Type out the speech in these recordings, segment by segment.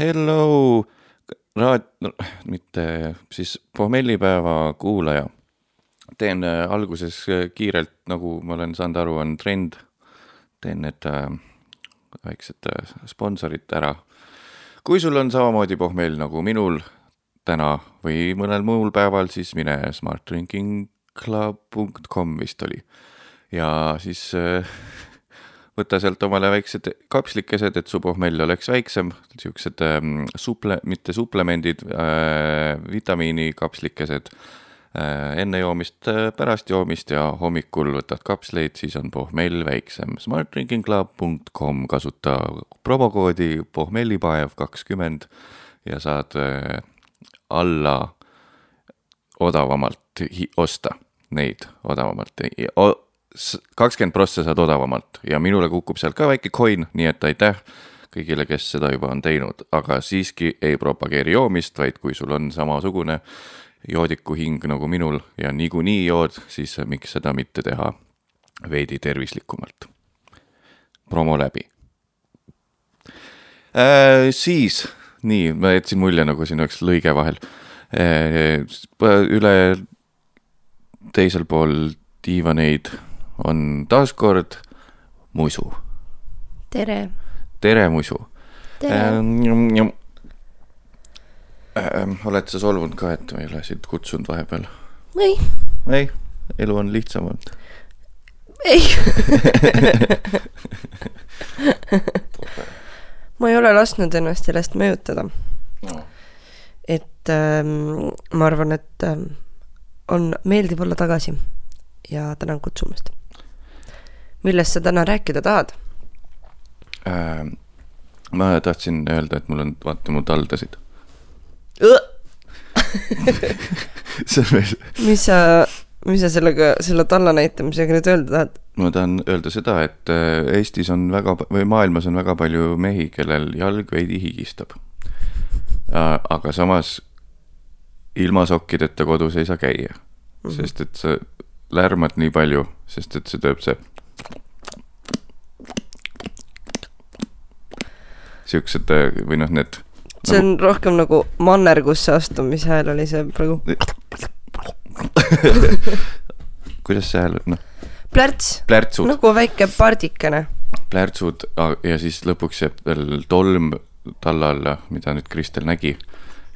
Hello, raad-, mitte siis pohmellipäeva kuulaja. teen äh, alguses äh, kiirelt, nagu ma olen saanud aru, on trend. teen need äh, väiksed sponsorid ära. kui sul on samamoodi pohmell nagu minul täna või mõnel muul päeval, siis mine smartdrinkingclub.com vist oli. ja siis äh, võta sealt omale väiksed kapslikesed, et su pohmell oleks väiksem, siuksed ähm, suple-, mitte suplemendid äh,, vitamiinikapslikesed. Äh, enne joomist äh,, pärast joomist ja hommikul võtad kapsleid, siis on pohmell väiksem. smartdrinkingclub.com, kasuta promokoodi pohmellipaev kakskümmend ja saad äh, alla odavamalt osta neid odavamalt kakskümmend prossa saad odavamalt ja minule kukub sealt ka väike coin, nii et aitäh kõigile, kes seda juba on teinud, aga siiski ei propageeri joomist, vaid kui sul on samasugune joodiku hing nagu minul ja niikuinii jood, siis miks seda mitte teha veidi tervislikumalt. promo läbi äh,. siis, nii, ma jätsin mulje, nagu siin oleks lõige vahel äh,. üle teisel pool diivaneid on taas kord Musu. tere. tere, Musu. ähm,. Ähm, oled sa solvunud ka, et ma ei ole sind kutsunud vahepeal? ei. ei, elu on lihtsam olnud. ei ma ei ole lasknud ennast sellest mõjutada no.. et ähm, ma arvan, et ähm, on meeldiv olla tagasi ja tänan kutsumast. Millest sa täna rääkida tahad ähm,? ma tahtsin öelda, et mul on, vaata mu taldasid see on veel. mis sa, mis sa sellega, selle talla näitamisega nüüd öelda tahad? ma tahan öelda seda, et äh, Eestis on väga või maailmas on väga palju mehi, kellel jalg veidi higistab. aga samas ilma sokkideta kodus ei saa käia mm, -hmm. sest et sa lärmad nii palju, sest et see teeb see. Siuksed või noh, need. see on nagu... rohkem nagu mannergusse astumise hääl oli see praegu kuidas see hääl, noh. plärts. nagu väike pardikene. plärtsud ja siis lõpuks jääb veel tolm talla alla, mida nüüd Kristel nägi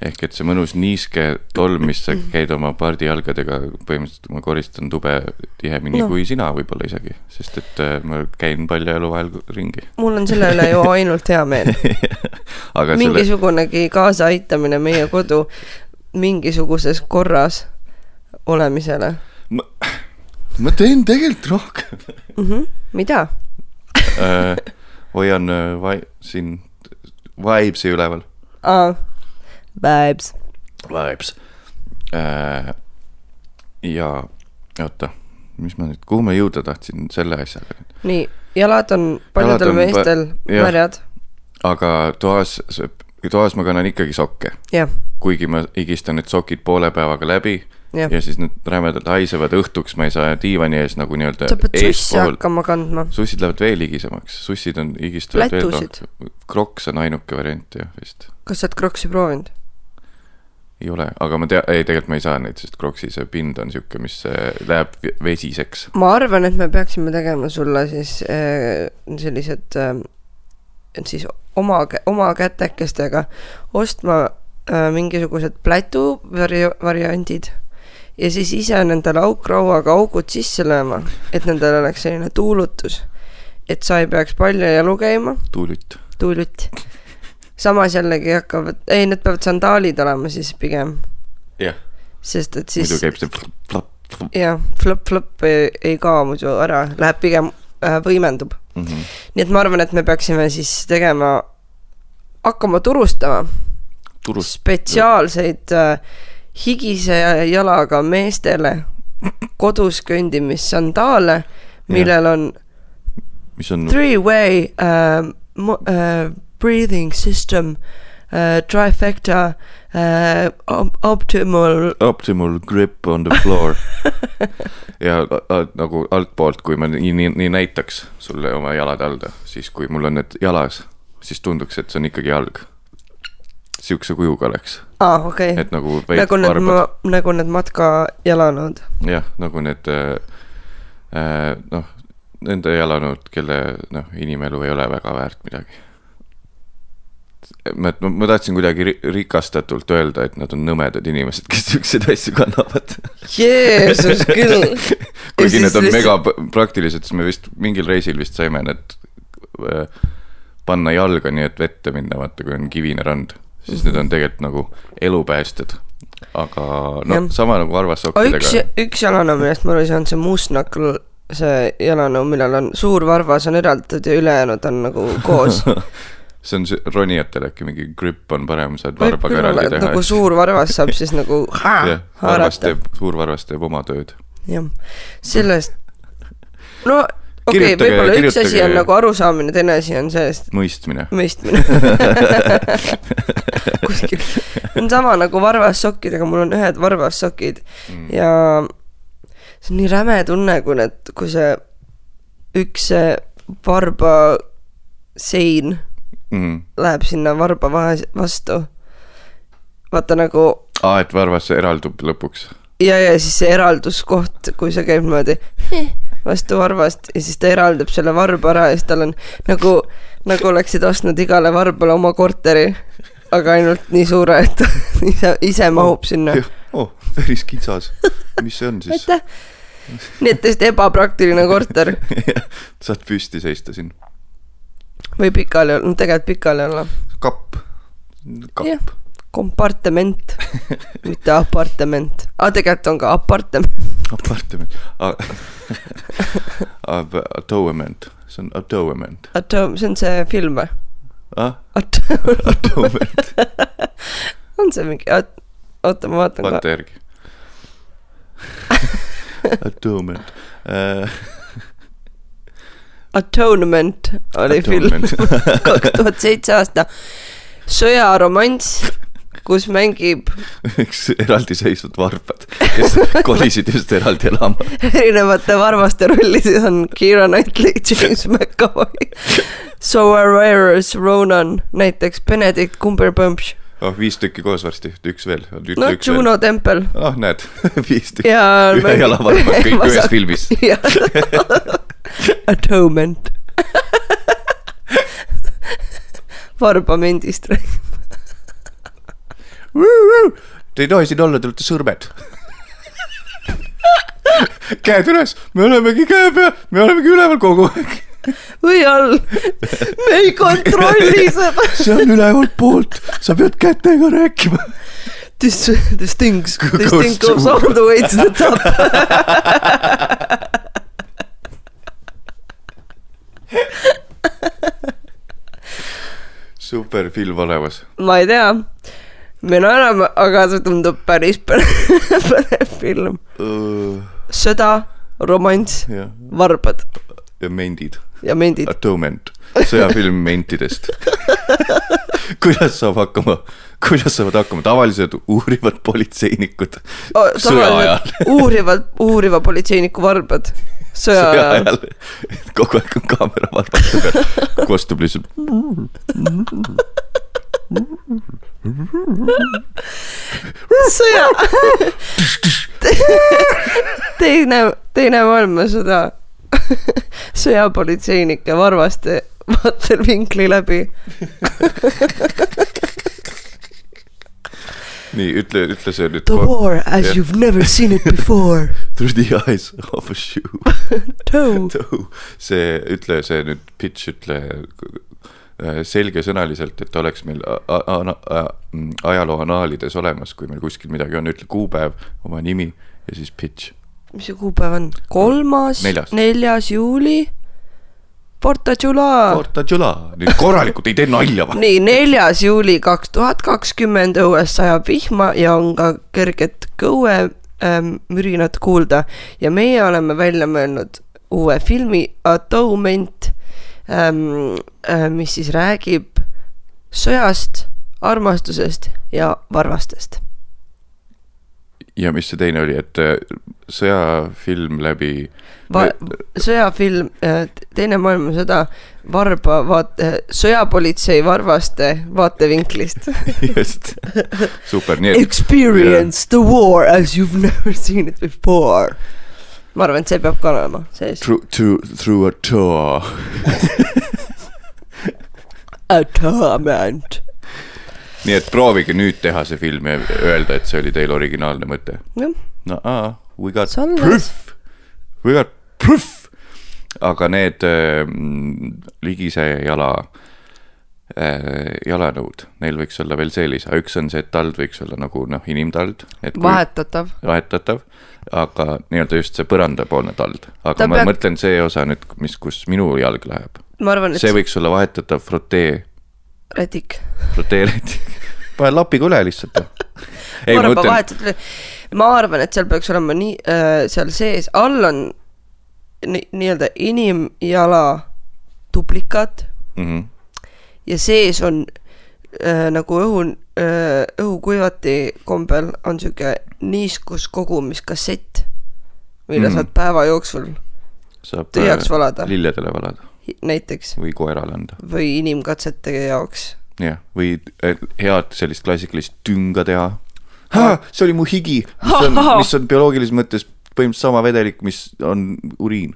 ehk et see mõnus niiske tolm, mis sa käid oma pardijalgadega, põhimõtteliselt ma koristan tube tihemini no. kui sina võib-olla isegi, sest et äh, ma käin paljajalu vahel ringi. mul on selle üle ju ainult hea meel mingisugunegi selle... kaasaaitamine meie kodu mingisuguses korras olemisele. ma, ma teen tegelikult rohkem mm. -hmm. mida äh, hoian äh, siin vibes'i üleval. aa Vibes. Vibes äh,. ja oota, mis ma nüüd, kuhu ma jõuda tahtsin selle asjaga nüüd? nii, jalad on paljudel meestel märjad. aga toas, toas ma kannan ikkagi sokke. kuigi ma higistan need sokid poole päevaga läbi ja, ja siis need rämedalt haisevad õhtuks, ma ei saa diivani ees nagu nii-öelda. sa pead sussi hakkama kandma. sussid lähevad veel higisemaks, sussid on, higistavad veel rohkem. Crocs on ainuke variant jah vist. kas sa oled Crocsi proovinud? Ei ole, aga ma tea, ei tegelikult ma ei saa neid, sest Croxi see pind on sihuke, mis äh, läheb vesiseks. ma arvan, et me peaksime tegema sulle siis äh, sellised äh, siis oma, oma kätekestega ostma äh, mingisugused plätu vari-, variandid ja siis ise nendele aukrauaga augud sisse lööma, et nendel oleks selline tuulutus. et sa ei peaks palju jalu käima. tuulutt. tuulutt samas jällegi hakkavad, ei, need peavad sandaalid olema siis pigem. jah. sest et siis. muidu käib see jah, flop-flop ei, ei kao muidu ära, läheb pigem äh,, võimendub mm. -hmm. nii et ma arvan, et me peaksime siis tegema, hakkama turustama Turust. spetsiaalseid äh, higise jalaga meestele kodus kõndimissandaale, millel on, mis on three-way äh, äh, breathing system uh, trifecta uh, op optimal. Optimal grip on the floor ja nagu altpoolt, kui ma nii, nii, nii näitaks sulle oma jalad alda, siis kui mul on need jalas, siis tunduks, et see on ikkagi jalg. siukse kujuga oleks, aa, okei okay.. et nagu nagu need nagu need matkajalanõud. jah, nagu need äh, äh, noh, nende jalanud, kelle noh, inimelu ei ole väga väärt midagi. ma, ma tahtsin kuidagi ri- rikastatult öelda, et nad on nõmedad inimesed, kes siukseid asju kannavad. Jeesus küll. kuigi need on mega praktilised, siis me vist mingil reisil vist saime need äh, panna jalga, nii et vette minna, vaata kui on kivine rand, siis need on tegelikult nagu elupäästjad. aga no Jah. sama nagu aga üks üks jalanõu, millest ma aru ei saanud, see mustnakl, see jalanõu, millel on suur varvas on eraldatud ja ülejäänud on nagu koos. see on see ronijatele äkki mingi gripp on parem, saad varbaga eraldi teha nagu. suur varvas saab siis nagu jah, varvas teeb, suur varvas teeb oma tööd. jah, sellest, no okei okay,, võib-olla üks asi on nagu arusaamine, teine asi on sellest mõistmine. mõistmine. kuskil, on sama nagu varvassokkidega, mul on ühed varvassokid mm. ja see on nii räme tunne, kui need, kui see üks see varba sein Mm. läheb sinna varba vahe, vastu. vaata nagu aa, et varvas eraldub lõpuks. ja, ja siis see eralduskoht, kui see käib niimoodi vastu varvast ja siis ta eraldab selle varba ära ja siis tal on nagu, nagu oleksid ostnud igale varbale oma korteri, aga ainult nii suure, et ta ise, ise mahub sinna. oh, päris kitsas. mis see on siis? aitäh. nii et täiesti ebapraktiline korter saad püsti seista siin. Või pikali olla, no tegelikult pikali olla. kapp. Kapp. kompartement, mitte apartement, aga tegelikult on ka apartement. apartment. Atonement, see on atonement. Atom, see on see film või? ah, atonement, on see mingi, oota, ma vaatan vaata järgi. Atonement uh,. Atonement oli film, kaks tuhat seitse aasta. sõjaromanss, kus mängib üks eraldiseisvad varbad, kes kolisid just eraldi elama. erinevate varvaste rollides on Keira Knightley, James McAvoy, Saoirse Ronan, näiteks Benedict Cumberbatch, oh, viis tükki koos varsti, üks veel. no Juno Tempel ah, näed, viis tükki. ja ühe jala varbad, kõik ühes filmis. Atonement. varbamendist räägib. Te ei tohi siin olla, te olete sõrmed. käed üles, me olemegi käe peal, me olemegi üleval kogu aeg. või all, me ei kontrolli seda. see on ülevalt poolt, sa pead kätega rääkima. This, this things, this thing goes all the way to the top. super film olemas. ma ei tea, me naerame, aga see tundub päris põnev film. sõda, romanss, varbad. Ja mendid, ja mendid. Atonement, sõjafilm mentidest. kuidas saab hakkama, kuidas saavad hakkama tavalised uurivad politseinikud sõja ajal, uurivad, uuriva politseiniku varbad sõja ajal. kogu aeg on kaamera varbate peal, kostub lihtsalt. sõja. teine, teine maailmasõda. sõjapolitseinike varvaste vaatevinkli läbi. nii, ütle, ütle see nüüd The war as Jah. you've never seen it before. through the eyes of a shoe. Toe. see, ütle see nüüd pitch, ütle äh, selgesõnaliselt, et oleks meil mm, ajaloo anaalides olemas, kui meil kuskil midagi on, ütle kuupäev, oma nimi ja siis pitch. Mis see kuupäev on? kolmas Neljas., juuli. Porta Chula. Porta Chula, nüüd korralikult ei tee nalja või? nii, neljas juuli kaks tuhat kakskümmend õues sajab vihma ja on ka kerget kõue ähm, mürinat kuulda ja meie oleme välja mõelnud uue filmi Atonement ähm,, äh, mis siis räägib sõjast, armastusest ja varvastest. Ja mis see teine oli, et äh, sõjafilm läbi Va-, sõjafilm, Teine maailmasõda, varba vaate, sõjapolitsei varvaste vaatevinklist. just, super, nii et Experience the war as you've never seen it before. ma arvan, et see peab ka olema sees. through, through, through a tour. Atonement. Nii et proovige nüüd teha see film ja öelda, et see oli teil originaalne mõte. no aa, we got proof, we got proof. aga need äh, ligise jala äh, jalanõud, neil võiks olla veel see lisa, üks on see, et tald võiks olla nagu noh, inimtald, vahetatav. vahetatav, aga nii-öelda just see põrandapoolne tald, aga Ta ma peab- mõtlen see osa nüüd, mis, kus minu jalg läheb, ma arvan, et see võiks olla vahetatav frotee, rätik. froteeriti, pane lapiga üle lihtsalt. ei, ma ma arvan, mõtlen, vahetult, ma arvan, et seal peaks olema nii äh,, seal sees, all on ni- nii-öelda inimjala duplikad Mhm. ja sees on äh, nagu õhu äh,, õhukuivati kombel on sihuke niiskuskogumiskassett, mille mm. saad päeva jooksul saab tühjaks äh, valada lilledele valada näiteks või koerale anda. või inimkatsete jaoks. jah, või head sellist klassikalist tünga teha. see oli mu higi, mis on, mis on bioloogilises mõttes põhimõtteliselt sama vedelik, mis on uriin.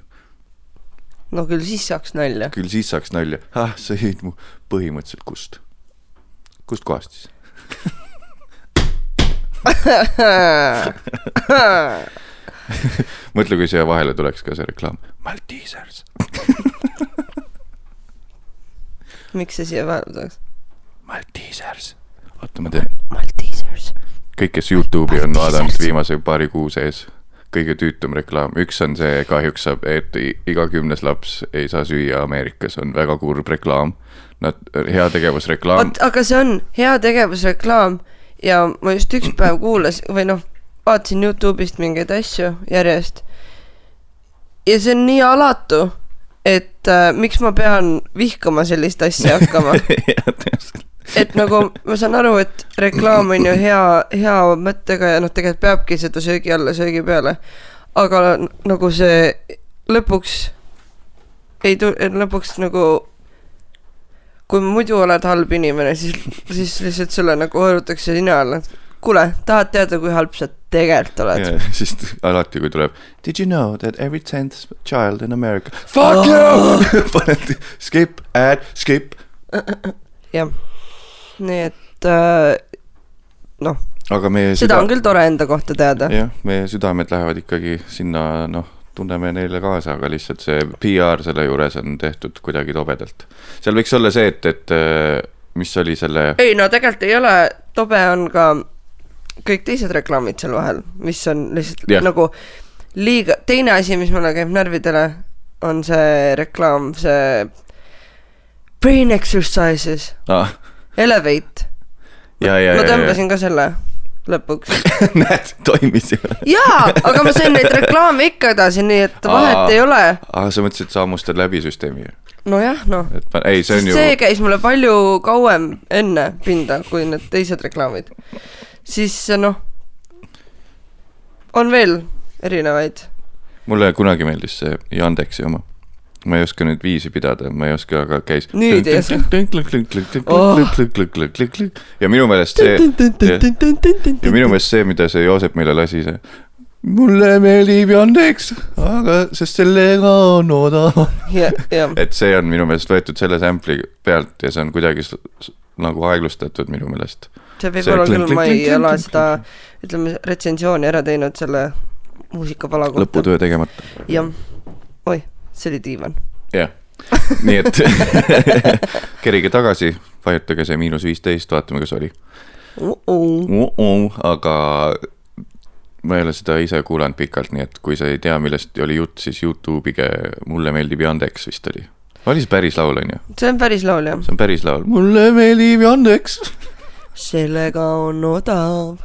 no küll siis saaks nalja. küll siis saaks nalja, ah, sa jõid mu põhimõtteliselt kust. kust kohast siis? mõtle, kui siia vahele tuleks ka see reklaam. Maltesers. Miks see siia vahele tuleks? Maltesers. oota, ma teen, Maltesers. kõik, kes Youtube'i on vaadanud viimase paari kuu sees, kõige tüütum reklaam, üks on see kahjuks saab, et iga kümnes laps ei saa süüa Ameerikas, on väga kurb reklaam. Nad, heategevusreklaam aga see on heategevusreklaam ja ma just üks päev kuulasin või noh, vaatasin Youtube'ist mingeid asju järjest. ja see on nii alatu, et äh, miks ma pean vihkama sellist asja hakkama, et nagu ma saan aru, et reklaam on ju hea, hea mõttega ja noh, tegelikult peabki seda söögi alla, söögi peale. aga nagu see lõpuks ei tu-, lõpuks nagu kui muidu oled halb inimene, siis, siis lihtsalt sulle nagu hõõrutakse nina alla, et kuule, tahad teada, kui halb sa tegelikult oled? ja siis alati, kui tuleb Did you know that every tenth child in America Fuck you paned skip, add, skip jah, nii et äh, noh, aga meie seda on küll tore enda kohta teada. jah, meie südamed lähevad ikkagi sinna, noh, tunneme neile kaasa, aga lihtsalt see PR selle juures on tehtud kuidagi tobedalt. seal võiks olla see, et, et äh, mis oli selle, ei no tegelikult ei ole, tobe on ka kõik teised reklaamid seal vahel, mis on lihtsalt yeah. nagu liiga, teine asi, mis mulle käib närvidele, on see reklaam, see brain exercises, ah, elevate. ma tõmbasin ka selle lõpuks. näed, toimis ju. jaa, aga ma sain neid reklaame ikka edasi, nii et vahet Aa. ei ole. aga sa mõtlesid, sa hammustad läbi süsteemi nojah, noh. et ma, ei, see on ju see käis mulle palju kauem enne pinda kui need teised reklaamid. Siis noh, on veel erinevaid. mulle kunagi meeldis see Yandeksi oma. ma ei oska nüüd viisi pidada, ma ei oska, aga käis. Nüüd ei oska. Ja minu meelest see, ja minu meelest see, mida see Joosep meile lasi, see. mulle meeldib Yandeks, aga sest sellega on odav. ja, ja et see on minu meelest võetud selle sample'i pealt ja see on kuidagi nagu aeglustatud minu meelest. See võib olla küll, ma ei ole seda, ütleme, retsensiooni ära teinud selle muusikapala kohta. lõputöö tegemata. jah, oih, see oli diivan. jah, nii et kerige tagasi, vajutage see miinus viisteist, vaatame, kas oli. aga ma ei ole seda ise kuulanud pikalt, nii et kui sa ei tea, millest oli jutt, siis Youtube'ige Mulle meeldib Yandeks vist oli. oli see päris laul, on ju? see on päris laul jah. see on päris laul. mulle meeldib Yandeks. sellega on odav.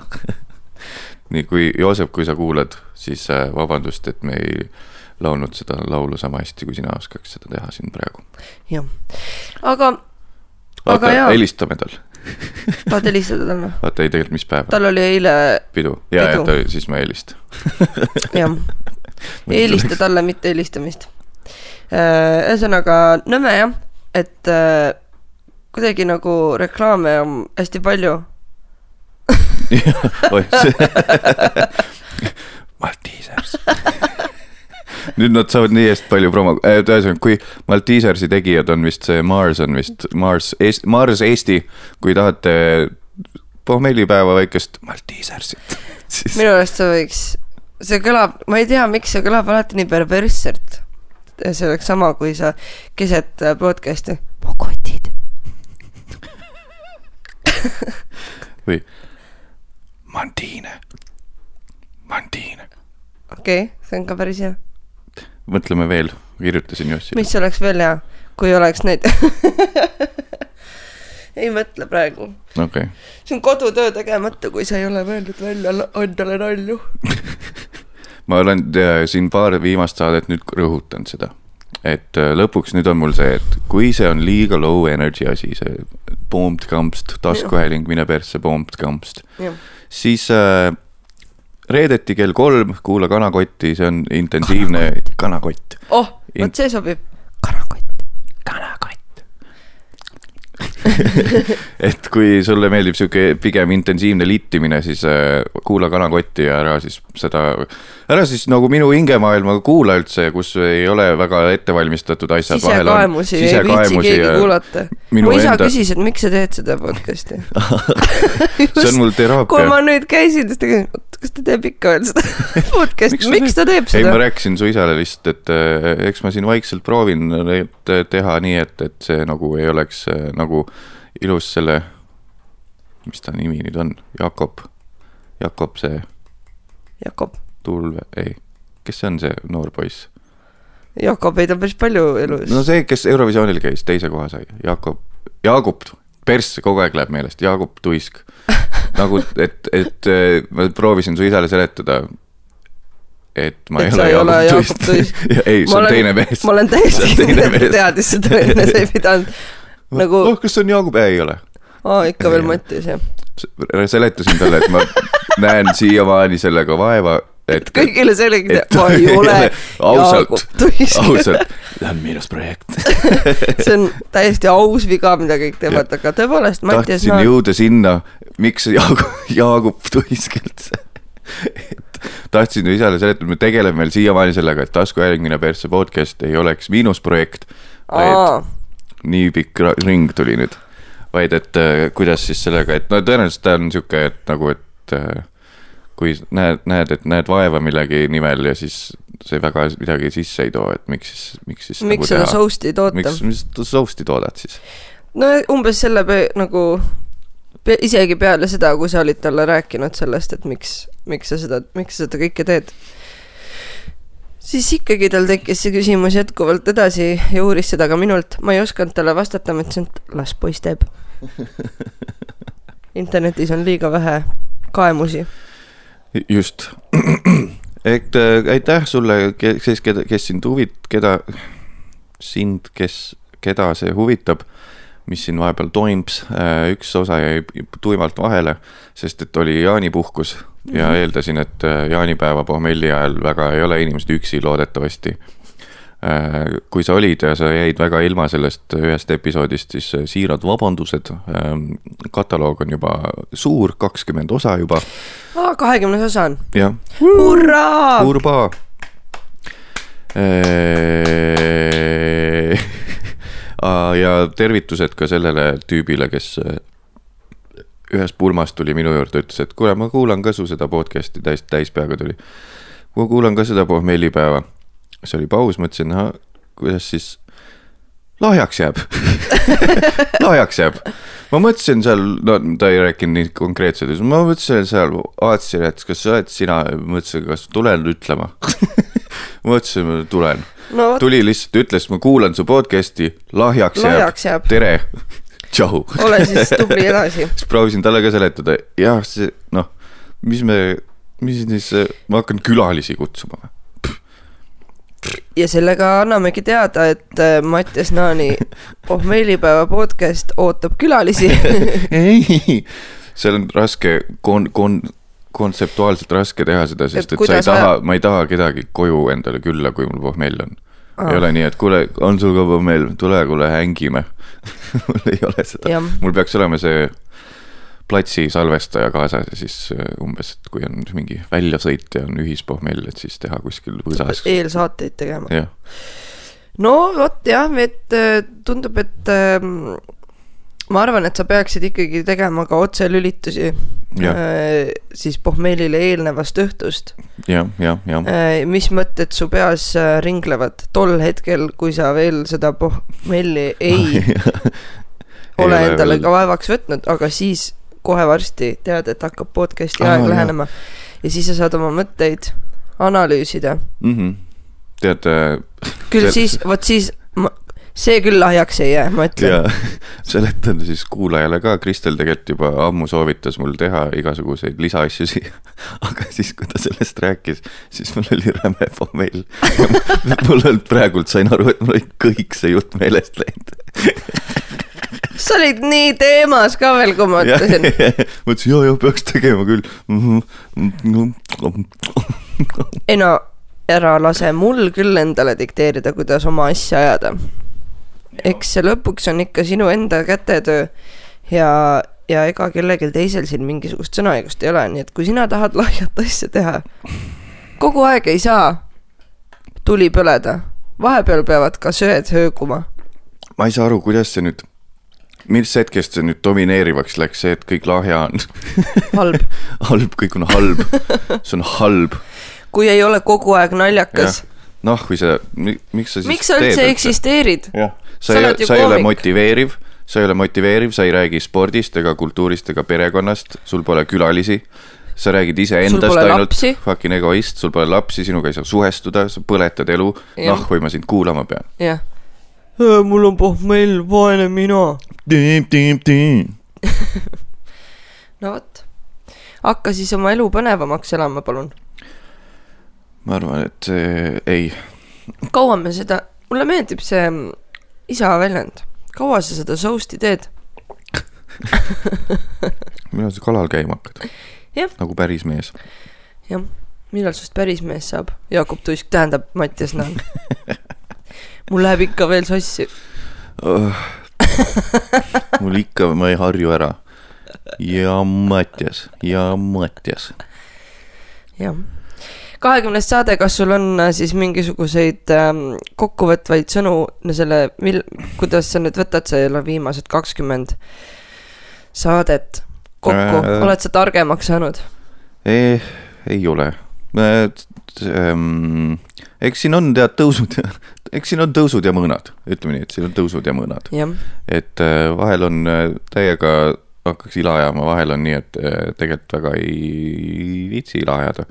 nii, kui Joosep, kui sa kuulad, siis äh, vabandust, et me ei laulnud seda laulu sama hästi, kui sina oskaks seda teha siin praegu. jah, aga, aga jaa, helistame tal. tahad helistada talle? oota, ei tegelikult, mis päev? tal oli eile, pidu. ja, ja ta siis ma helistan. jah, helista talle, mitte helistamist. ühesõnaga nõme jah, et äh, kuidagi nagu reklaame on hästi palju. Maltesers. nüüd nad saavad nii hästi palju promo, ühesõnaga, kui Maltesersi tegijad on vist see Mars on vist Mars, Mars Eesti, kui tahate pohmellipäeva väikest Maltesersit, siis minu arust see võiks, see kõlab, ma ei tea, miks see kõlab alati nii perversselt. see oleks sama, kui sa keset äh, podcast'i, mu kotid. Või Mandine, Mandine, okei okay,, see on ka päris hea. mõtleme veel, kirjutasin just mis oleks veel hea, kui oleks neid ei mõtle praegu. okei okay., see on kodutöö tegemata, kui sa ei ole mõelnud välja endale nalju. ma olen äh, siin paar viimast saadet nüüd rõhutanud seda, et äh, lõpuks nüüd on mul see, et kui see on liiga low energy asi, see pumped kampst, taskuhääling, mine persse, pumped kampst, jah, siis äh, reedeti kell kolm, kuula Kanakotti, see on intensiivne kanakott. oh, In- vot see sobib. kanakott. kanakott. et kui sulle meeldib sihuke pigem intensiivne littimine, siis äh, kuula Kanakotti ja ära siis seda, ära siis nagu minu hingemaailma kuula üldse, kus ei ole väga ettevalmistatud asjad. sisekaemusi ei viitsi keegi kuulata. mu isa enda- küsis, et miks sa teed seda podcast'i. see on mul kui teraapia ma. nüüd käisin, siis ta küsis, oot, kas ta teeb ikka veel seda podcast'i, miks ta teeb ei, ma seda? rääkisin su isale lihtsalt, et äh, eks ma siin vaikselt proovin et teha nii, et, et see nagu ei oleks äh, nagu ilus selle, mis ta nimi nüüd on, Jakob, Jakob see Jakob, Tulve, ei, kes see on see noor poiss? Jakobeid on päris palju elus. No see, kes Eurovisioonil käis, teise koha sai, Jakob, Jaagup, persse kogu aeg läheb meelest, Jaagup Tuisk. nagu, et, et ma proovisin su isale seletada, et ma Et ei ole Jaagup Tuisk. Ei, see on olen- teine mees. ma olen täiesti kindel, et ta teadis seda enne, sa ei pidanud nagu oh, kas see on Jaagup? ei ole. aa, ikka veel. Mattias jah. seletasin talle, et ma näen siiamaani sellega vaeva, et. kõigile selgeks et-, ma ei ole ausalt ausalt, see on miinusprojekt. see on täiesti aus viga, mida kõik teevad, aga tõepoolest, Mattias tahtsin Naar, jõuda sinna, miks Jaagup, Jaagup Tuisk üldse. et tahtsin isale seletada, me tegeleme veel siiamaani sellega, et taskuhääling persse podcast ei oleks miinusprojekt, aa, nii pikk ring tuli nüüd. vaid et äh, kuidas siis sellega, et no tõenäoliselt ta on sihuke, et nagu, et äh, kui näed, näed, et näed vaeva millegi nimel ja siis see väga midagi sisse ei too, et miks siis, miks siis miks seda soust'i toota? miks, mis soust'i toodad siis? no umbes selle nagu pe- isegi peale seda, kui sa olid talle rääkinud sellest, et miks, miks sa seda, miks sa seda kõike teed. Siis ikkagi tal tekkis see küsimus jätkuvalt edasi ja uuris seda ka minult. ma ei osanud talle vastata, ma ütlesin, et las poiss teeb. internetis on liiga vähe kaemusi. just. et äh, aitäh sulle, kes, kes sind huvit-, keda, sind, kes, keda see huvitab, mis siin vahepeal toimus, üks osa jäi tuimalt vahele, sest et oli jaanipuhkus ja Mhm. eeldasin, et äh, jaanipäeva pohmelli ajal väga ei ole inimesed üksi loodetavasti. kui sa olid ja sa jäid väga ilma sellest ühest episoodist, siis äh, siirad vabandused. kataloog on juba suur, kakskümmend osa juba, aa, kahekümnes osa on. jah hurraa! Urba. Ja tervitused ka sellele tüübile, kes äh, ühest pulmast tuli minu juurde, ütles, et kuule, ma kuulan ka su seda podcast'i, täis, täispeaga tuli. ma kuulan ka seda pohmellipäeva. siis oli paus, mõtlesin, kuidas siis lahjaks jääb lahjaks jääb. ma mõtlesin seal, no ta ei rääkinud nii konkreetselt, ma mõtlesin seal, vaatasin, et kas sa oled sina, mõtlesin, kas tulen ütlema mõtlesin, tulen. No tuli lihtsalt, ütles, ma kuulan su podcast'i, lahjaks, lahjaks jääb. tere, tšau. ole siis tubli edasi. siis proovisin talle ka seletada, jah, see noh, mis me, mis siis, ma hakkan külalisi kutsuma või? ja sellega annamegi teada, et äh, Mattias Naani pohmeelipäeva podcast ootab külalisi. ei, seal on raske kon-, kon-, kontseptuaalselt raske teha seda, sest Et sa ei taha ma ei taha kedagi koju endale külla, kui mul pohmell on Aa. ei ole nii, et kuule, on sul ka pohmell, tule, kuule, hängime. mul ei ole seda mul peaks olema see platsi salvestaja kaasas ja siis äh, umbes, et kui on mingi väljasõit ja on ühispohmell, et siis teha kuskil võsas. eelsaateid tegema. no vot jah, et äh, tundub, et ähm, ma arvan, et sa peaksid ikkagi tegema ka otselülitusi Jah. äh, siis pohmeelile eelnevast õhtust. jah, jah, jah. mis mõtted su peas äh, ringlevad tol hetkel, kui sa veel seda pohmelli ei ole ole endale ka vaevaks võtnud, aga siis kohe varsti tead, et hakkab podcast'i aeg jah. lähenema ja siis sa saad oma mõtteid analüüsida. mm. -hmm. tead äh,, küll See- siis, vot siis, see küll lahjaks ei jää, ma ütlen. seletan siis kuulajale ka, Kristel tegelikult juba ammu soovitas mul teha igasuguseid lisaasju siia. aga siis, kui ta sellest rääkis, siis mul oli räme pohmell. mul olnud praegult sain aru, et mul oli kõik see jutt meelest läinud. sa olid nii teemas ka veel, kui ma ütlesin. mõtlesin, ja, ja peaks tegema küll. ei no ära lase mul küll endale dikteerida, kuidas oma asja ajada. Eks see lõpuks on ikka sinu enda kätetöö ja, ja ega kellelgi teisel siin mingisugust sõnaõigust ei ole, nii et kui sina tahad lahjat asja teha, kogu aeg ei saa tuli põleda, vahepeal peavad ka söed hööguma. ma ei saa aru, kuidas see nüüd, mis hetkest see nüüd domineerivaks läks, see, et kõik lahja on halb, halb, kõik on halb, see on halb. kui ei ole kogu aeg naljakas. noh, kui sa, miks sa siis miks sa üldse? eksisteerid? jah, Sa ei sa ei ole motiveeriv, sa ei ole motiveeriv, sa ei räägi spordist ega kultuurist ega perekonnast, sul pole külalisi. sa räägid iseendast ainult fucking egoist, sul pole lapsi, sinuga ei saa suhestuda, sa põletad elu. Noh, kui ma sind kuulama pean. jah. mul on pohmell, vaene mina. no vot, hakka siis oma elu põnevamaks elama, palun. ma arvan, et see ei, kaua me seda, mulle meeldib see mm, isa väljend, kaua sa seda soust'i teed? millal sa kalal käima hakkad nagu päris mees. jah, millal sust päris mees saab? Jaakob Tuisk, tähendab Mattias Naan. mul läheb ikka veel sassi. oh.. mul ikka, ma ei harju ära. ja Mattias, ja Mattias. jah. Kahekümnes saade, kas sul on äh, siis mingisuguseid ähm, kokkuvõtvaid sõnu selle, mil-, kuidas sa nüüd võtad selle viimased kakskümmend saadet kokku Äh. äh..., oled sa targemaks saanud? ei, ei ole. Ähm, eks siin on tead tõusud eks siin on tõusud ja mõõnad, ütleme nii, et siin on tõusud ja mõõnad. et äh, vahel on äh, täiega hakkaks ila ajama, vahel on nii, et äh, tegelikult väga ei viitsi ila ajada.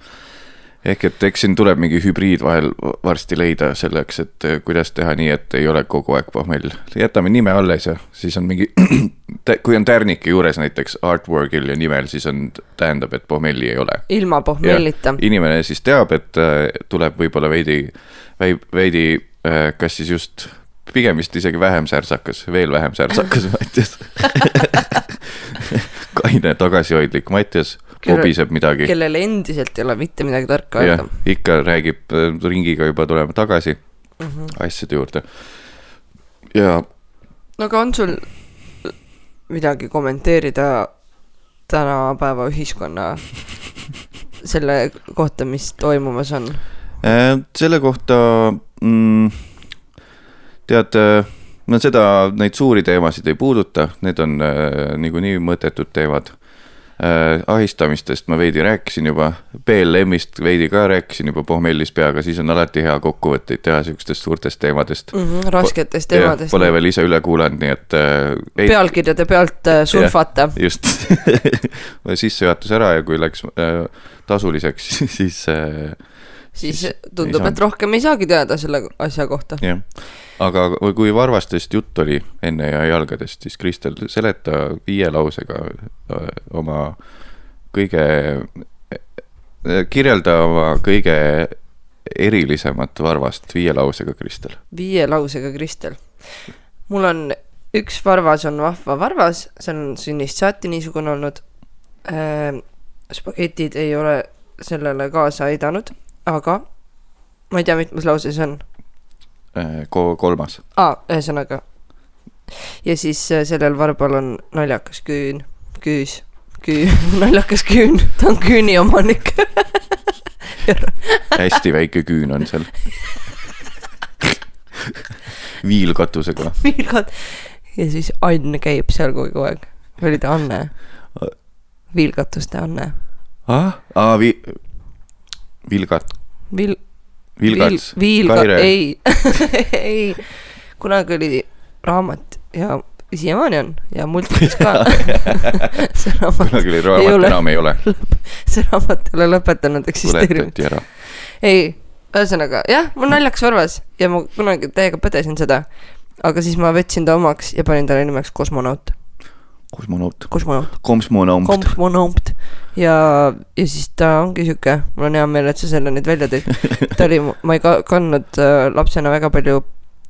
Ehk et eks siin tuleb mingi hübriid vahel varsti leida selleks, et äh, kuidas teha nii, et ei ole kogu aeg pohmell. jätame nime alles ja siis on mingi, kui on tärnike juures näiteks artwork'il ja nimel, siis on, tähendab, et pohmelli ei ole ilma pohmellita. inimene siis teab, et äh, tuleb võib-olla veidi, veidi, kas siis just pigem vist isegi vähem särtsakas, veel vähem särtsakas Mattias. kaine tagasihoidlik Mattias kobiseb midagi. kellel endiselt ei ole mitte midagi tarka öelda., ikka räägib äh, ringiga juba tuleme tagasi mm. -hmm. asjade juurde. ja aga on sul midagi kommenteerida tänapäeva ühiskonna selle kohta, mis toimumas on? Äh, selle kohta mm, tead, ma seda, neid suuri teemasid ei puuduta, need on äh, niikuinii mõttetud teemad äh,. ahistamistest ma veidi rääkisin juba, BLM-ist veidi ka rääkisin juba pohmellis peaga, siis on alati hea kokkuvõtteid teha siukestest suurtest teemadest. mm. -hmm, rasketest teemadest. Pole veel ise üle kuulanud, nii et äh, pealkirjade pealt äh, surfata. just sissejuhatus ära ja kui läks äh, tasuliseks, siis äh, siis tundub, et rohkem ei saagi teada selle asja kohta. jah, aga kui varvastest jutt oli enne ja jalgadest, siis Kristel, seleta viie lausega öö, oma kõige, kirjelda oma kõige erilisemat varvast viie lausega, Kristel? viie lausega, Kristel. mul on üks varvas on vahva varvas, see on sünnist saati niisugune olnud äh,. spagetid ei ole sellele kaasa aidanud, aga ma ei tea, mitmes lause see on äh,. Ko-, kolmas. aa, ühesõnaga. ja siis äh, sellel varbal on naljakas küün, küüs, küü, naljakas küün, ta on küüni omanik hästi väike küün on seal viilkatusega. viilkat- ja siis Ann käib seal kogu aeg. või oli ta Anne? viilkatuste Anne. ah, aa vi-, vilgat-, Vil-, vilgats, viilga- Kaire, ei. Ei, kunagi oli raamat ja siiamaani on ja multikas ka. See raamat kunagi oli Ei raamat, ole. enam ei ole, see raamat ei ole lõpetanud eksisteerimist. ei, ühesõnaga jah, mul naljakas varvas ja ma kunagi täiega põdesin seda. aga siis ma võtsin ta omaks ja panin talle nimeks kosmonaut, kosmonaut, kosmonaut, kosmonaut, kosmonaut. ja, ja siis ta ongi sihuke, mul on hea meel, et sa selle nüüd välja tõid. ta oli, ma ei ka- kandnud äh, lapsena väga palju,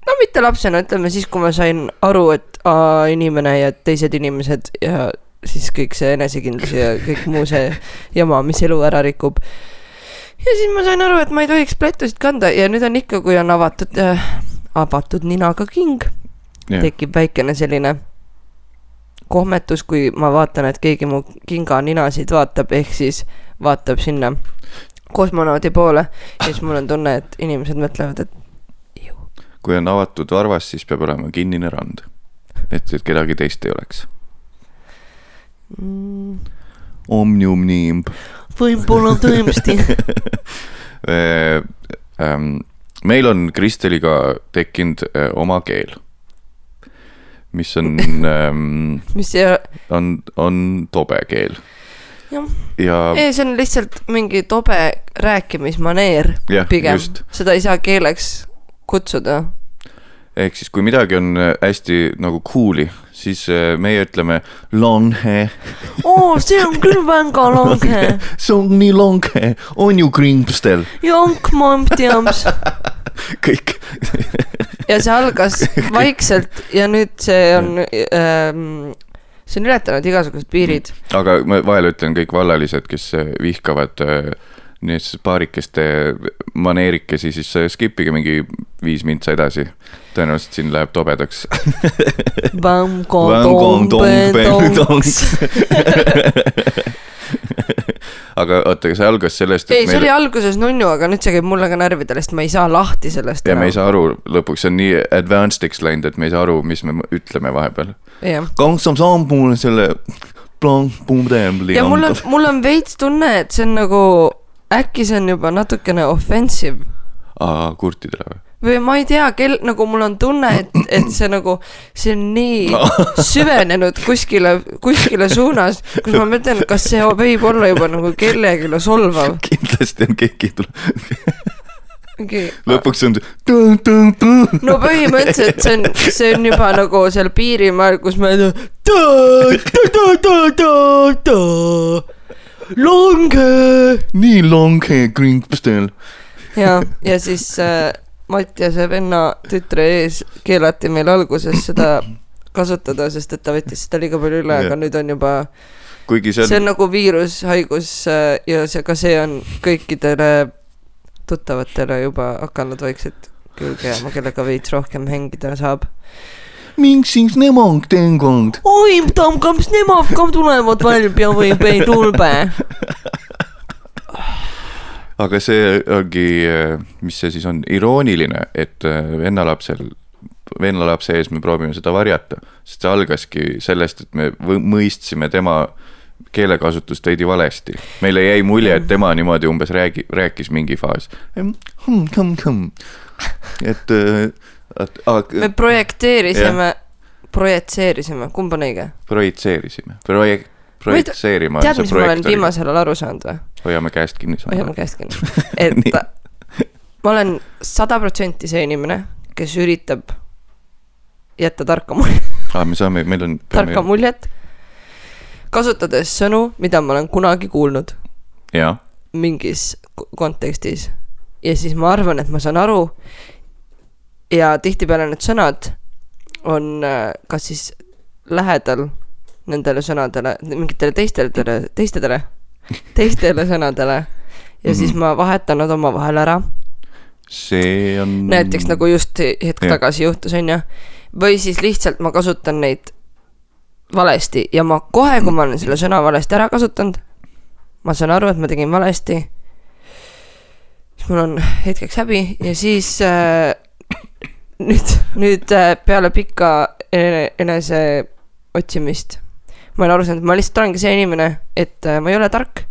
no mitte lapsena, ütleme siis, kui ma sain aru, et aa, inimene ja teised inimesed ja siis kõik see enesekindlus ja kõik muu see jama, mis elu ära rikub. ja siis ma sain aru, et ma ei tohiks plätusid kanda ja nüüd on ikka, kui on avatud äh,, avatud ninaga king, tekib väikene selline kohmetus, kui ma vaatan, et keegi mu kinganinasid vaatab, ehk siis vaatab sinna kosmonaudi poole ja siis mul on tunne, et inimesed mõtlevad, et kui on avatud varvas, siis peab olema kinnine rand. et, et kedagi teist ei oleks. mm, Omnium-niimb. võib-olla tõesti. ähm, meil on Kristeliga tekkinud äh, oma keel, mis on ähm,, mis see, on, on tobe keel. Jah. ja ei, see on lihtsalt mingi tobe rääkimismaneer jah, pigem seda ei saa keeleks kutsuda. ehk siis kui midagi on äh, hästi nagu cool'i, siis äh, meie ütleme longe, oo, see on küll väga lange. see on nii longe, on ju krimpstel, jonk-momp-tiamps. kõik ja see algas vaikselt ja nüüd see on ähm,, see on ületanud igasugused piirid. aga ma vahel ütlen kõik vallalised, kes äh, vihkavad äh, neid paarikeste maneerikesi, siis äh, skip ige mingi viis mintsa edasi. Tõenäoliselt siin läheb tobedaks. aga oota, aga see algas sellest, ei, see oli meil alguses nunnu, aga nüüd see käib mulle ka närvidele, sest ma ei saa lahti sellest ja me ei saa aru, lõpuks see on nii advanced'iks läinud, et me ei saa aru, mis me ütleme vahepeal. sammul selle. ja mul on, mul on veits tunne, et see on nagu, äkki see on juba natukene offensive aa, kurtidele või? Või ma ei tea, kel-, nagu mul on tunne, et, et see nagu, see on nii süvenenud kuskile, kuskile suunas, kus ma mõtlen, kas see võib olla juba nagu kellelegi solvav. kindlasti on keegi tuleb, mingi, lõpuks on see. no põhimõtteliselt see on, see on juba nagu seal piirimaal, kus me lange nii longe krimpstel. ja, ja siis äh, Mattiase venna tütre ees keelati meil alguses seda kasutada, sest et ta võttis seda liiga palju üle, aga nüüd on juba, kuigi see see on on, nagu viirushaigus äh, ja see, ka see on kõikidele tuttavatele juba hakanud vaikselt külge jääma, kellega veits rohkem hängida saab. miks siis nemad teinud? oi, tamkams nemad ka tulevad välja või ei tulbe. aga see ongi, mis see siis on, irooniline, et äh, vennalapsel, vennalapse ees me proovime seda varjata, sest see algaski sellest, et me mõistsime tema keelekasutust veidi valesti. meile jäi mulje, et tema niimoodi umbes räägi-, rääkis mingi faas. et, et me projekteerisime, projitseerisime, kumb on õige? projitseerisime, projek-, Ma ei tea- projitseerima on tead, mis ma olen projektoor, viimasel ajal aru saanud või? hoiame käest kinni. hoiame käest kinni. et ma olen sada protsenti see inimene, kes üritab jätta tarka muljet, aa, me saame, meil on. tarka muljet, kasutades sõnu, mida ma olen kunagi kuulnud mingis ko- kontekstis. ja siis ma arvan, et ma saan aru. ja tihtipeale need sõnad on äh, kas siis lähedal nendele sõnadele, mingitele teistele, teistele, teistele sõnadele ja mm -hmm. siis ma vahetan nad omavahel ära see on. näiteks nagu just hetk Jah. tagasi juhtus, onju. või siis lihtsalt ma kasutan neid valesti ja ma kohe, kui ma olen selle sõna valesti ära kasutanud, ma saan aru, et ma tegin valesti. siis mul on hetkeks häbi ja siis äh, nüüd, nüüd äh, peale pikka ene- enese otsimist ma olen aru saanud, et ma lihtsalt olengi see inimene, et äh, ma ei ole tark,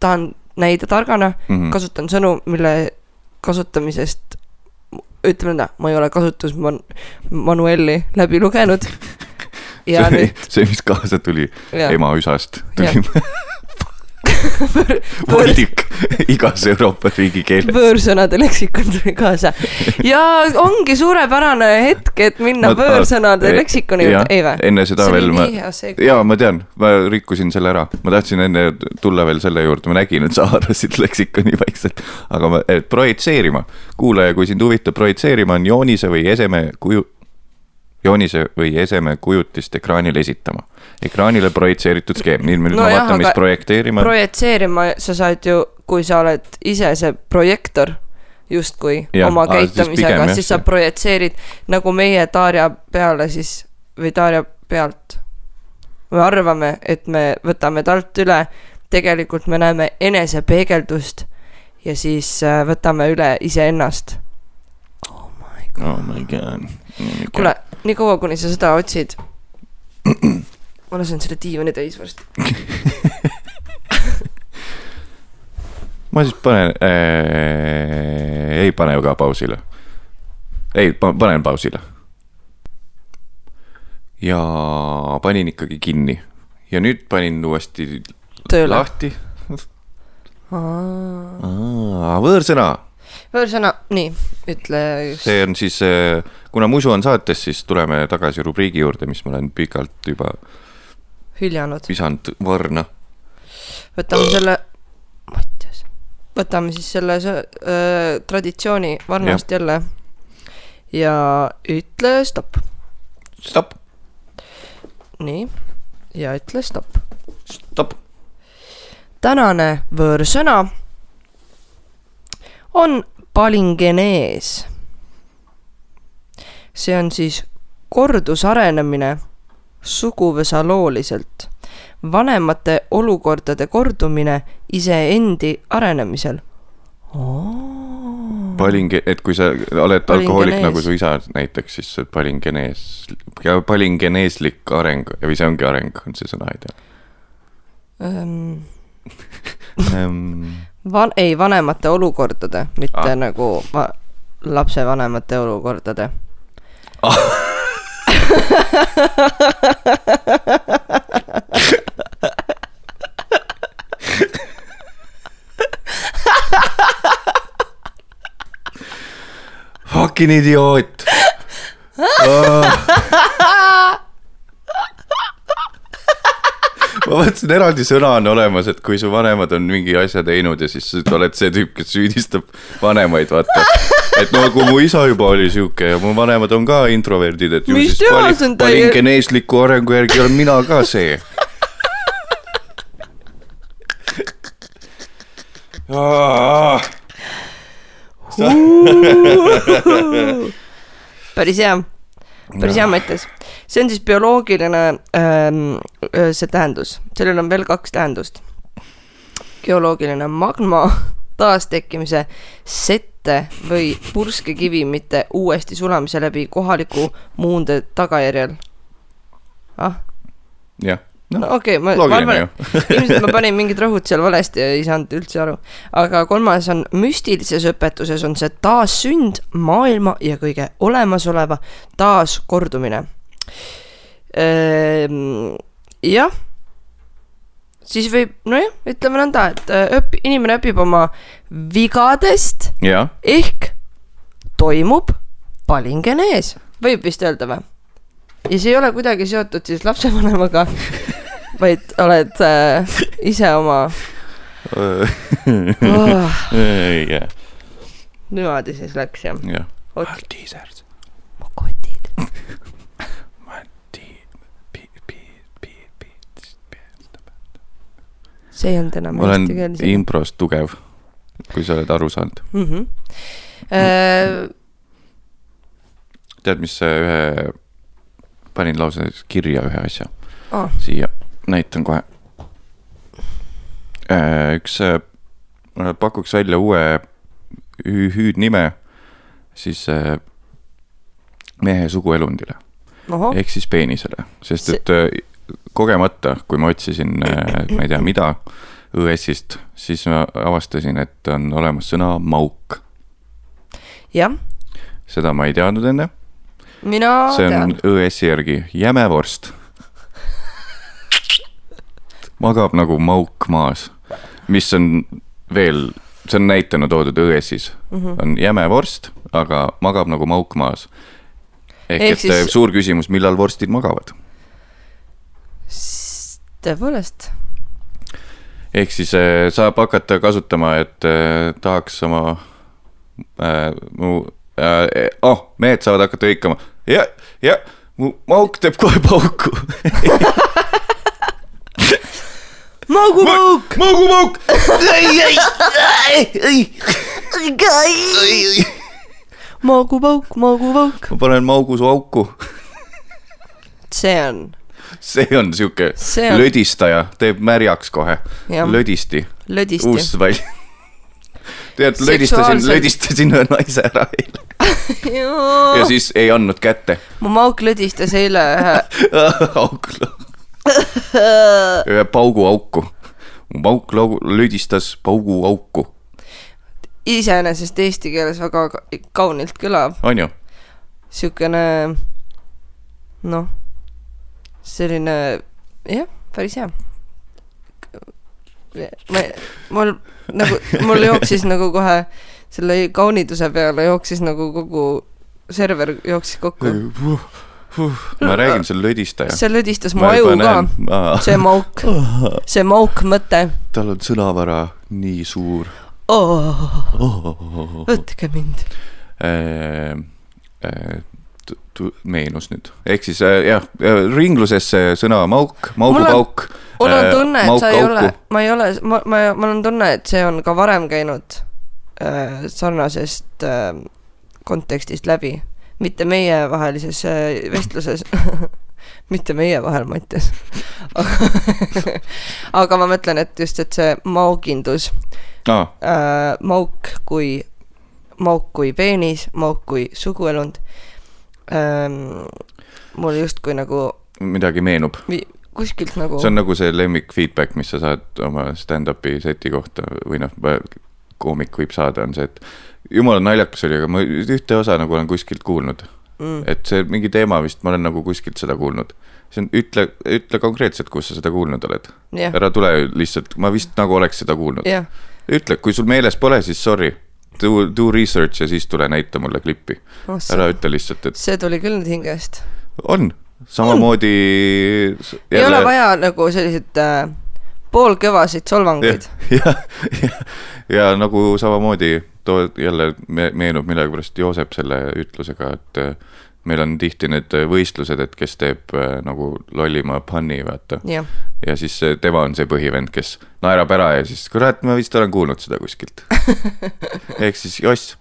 tahan näida targana mm., kasutan sõnu, mille kasutamisest ütleme nõnda, ma ei ole kasutusmanuelli läbi lugenud. ja see nüüd, see, mis kaasa tuli Jah. ema üsast, tuli voldik igas Euroopa riigi keeles. võõrsõnade leksikon tuli kaasa. Ja ongi suurepärane hetk, et minna Ma- võõrsõnade eh, leksikoni jah, juurde, ei vä? enne seda see veel ma- jaa, ma tean, ma rikkusin selle ära, ma tahtsin enne tulla veel selle juurde, ma nägin, et sa haarasid leksikoni vaikselt, aga ma, projitseerima, kuulaja, kui sind huvitab, projitseerima on joonise või eseme kuju, joonise või eseme kujutist ekraanile esitama. ekraanile projitseeritud skeem, nii nüüd No jah, vaatan, mis projekteerima. projitseerima sa saad ju, kui sa oled ise see projektor justkui Jah, oma siis käitumisega, jah, siis sa see- projitseerid nagu meie Darja peale siis või Darja pealt. me arvame, et me võtame talt üle, tegelikult me näeme enesepeegeldust ja siis äh, võtame üle iseennast. oh my god. oh my god. kuule, niikaua, kuni sa seda otsid, ma lasen selle diivani täis varsti. ma siis panen äh,, ei pane ka pausile. ei, panen pausile. ja panin ikkagi kinni ja nüüd panin uuesti Tööle. lahti. võõrsõna, võõrsõna, nii, ütle just. see on siis, kuna Musu on saates, siis tuleme tagasi rubriigi juurde, mis ma olen pikalt juba hüljanud. visanud varna. võtame selle, Mattias, võtame siis selle öö, traditsiooni varnast jälle. ja ütle stopp, stopp, nii, ja ütle stopp. stopp. tänane võõrsõna on palingenees. See on siis kordusarenemine suguvõsalooliselt, vanemate olukordade kordumine iseendi arenemisel. palinge, et kui sa oled alkohoolik nagu su isa näiteks, siis palingenees, palingeneeslik areng või see ongi areng, on see sõna, ei tea um. Van-, ei vanemate olukordade, mitte ah. nagu va-, lapsevanemate olukordade. Fucking idioot oh. ma mõtlesin, eraldi sõna on olemas, et kui su vanemad on mingi asja teinud ja siis oled see tüüp, kes süüdistab vanemaid, vaata. Et no kui mu isa juba oli sihuke ja mu vanemad on ka introverdid, et ju Mis siis teha, see on täie- palingeneesliku arengu järgi olen mina ka see. päris hea, päris hea Mattias. see on siis bioloogiline ähm, öö, see tähendus, sellel on veel kaks tähendust. geoloogiline magma taastekkimise sette või purskekivimite uuesti sulamise läbi kohaliku muunde tagajärjel. ah, jah, no noh, okei okay,, ma, ma arvan, ilmselt ma panin mingid rõhud seal valesti ja ei saanud üldse aru. aga kolmas on müstilises õpetuses on see taassünd, maailma ja kõige olemasoleva taaskordumine. jah, siis võib, nojah, ütleme nõnda, et äh, õpi-, inimene õpib oma vigadest jah, ehk toimub palingenees, võib vist öelda või? ja see ei ole kuidagi seotud siis lapsevanemaga, vaid oled äh, ise oma oh, õige. niimoodi siis läks jah. jah. Ot- Maltesers. mu kotid. Malti-, pi-, pi-, pi-, pi-, see ei olnud enam ma olen eesti keel. impros tugev, kui sa oled aru saanud. mm. -hmm. Äh, tead, mis ühe, panin lausa kirja ühe asja oh, siia, näitan kohe. üks äh, pakuks välja uue hü- hüüdnime siis äh, mehe suguelundile ehk siis peenisele, sest et äh, kogemata, kui ma otsisin, ma ei tea, mida õessist, siis ma avastasin, et on olemas sõna mauk. jah, seda ma ei teadnud enne, mina see on tean. õessi järgi jäme vorst. magab nagu mauk maas, mis on veel, see on näitena toodud õessis mm. -hmm. on jäme vorst, aga magab nagu mauk maas. ehk, Ehk et siis- siis... suur küsimus, millal vorstid magavad? tõepoolest, ehk siis äh, saab hakata kasutama, et äh, tahaks oma äh,, mu äh,, oh, mehed saavad hakata hõikama. Ja, ja mu mauk teeb kohe pauku. Ei, ei, ei, Magumauk, Magumauk, ma panen maugu su auku. see on, see on sihuke on- lödistaja, teeb märjaks kohe, lödisti, uus välja. tead, lödistasin, lödistasin ühe naise ära eile ja siis ei andnud kätte. mu mauk lödistas eile ühe auk, ühe paugu auku. mu laugu- lödistas paugu auku, iseenesest eesti keeles väga ka- kaunilt kõlab, on ju? siukene noh, selline jah, päris hea. ma, mul nagu, mul jooksis nagu kohe selle kauniduse peale jooksis nagu kogu server jooksis kokku. ma räägin, see lödistaja. see lödistas mu aju ka, see mauk, see mauk mõte tal on sõnavara nii suur oh,. oh.. võtke mind. Äh, äh, meenus nüüd, ehk siis äh, jah, ringluses see sõna mauk, maugupauk. mul on tunne, et sa ei ole, ma ei ole, ma, ma, mul on tunne, et see on ka varem käinud äh, sarnasest äh, kontekstist läbi, mitte meievahelises äh, vestluses mitte meie vahel, Mattias. aga ma mõtlen, et just, et see maugindus aa, äh,, mauk kui, mauk kui peenis, mauk kui suguelund ähm,. mul justkui nagu midagi meenub. vi- kuskilt nagu see on nagu see lemmik feedback, mis sa saad oma stand-up'i seti kohta või noh, koomik võib saada, on see, et jumala naljakas oli, aga ma ühte osa nagu olen kuskilt kuulnud. mm, et see mingi teema vist, ma olen nagu kuskilt seda kuulnud. see on, ütle, ütle konkreetselt, kus sa seda kuulnud oled. jah, ära tule lihtsalt, ma vist nagu oleks seda kuulnud. jah, ütle, kui sul meeles pole, siis sorry. Do, do research ja siis tule näita mulle klippi. oh, ära ütle lihtsalt, et see tuli küll nüüd hingest. on, samamoodi. ei ole vaja nagu selliseid äh, poolkõvasid solvanguid. ja, ja, ja nagu samamoodi too jälle me, meenub millegipärast Joosep selle ütlusega, et meil on tihti need võistlused, et kes teeb äh, nagu lollima punni, vaata. jah, ja siis äh, tema on see põhivend, kes naerab ära ja siis kurat, ma vist olen kuulnud seda kuskilt. ehk siis Joss,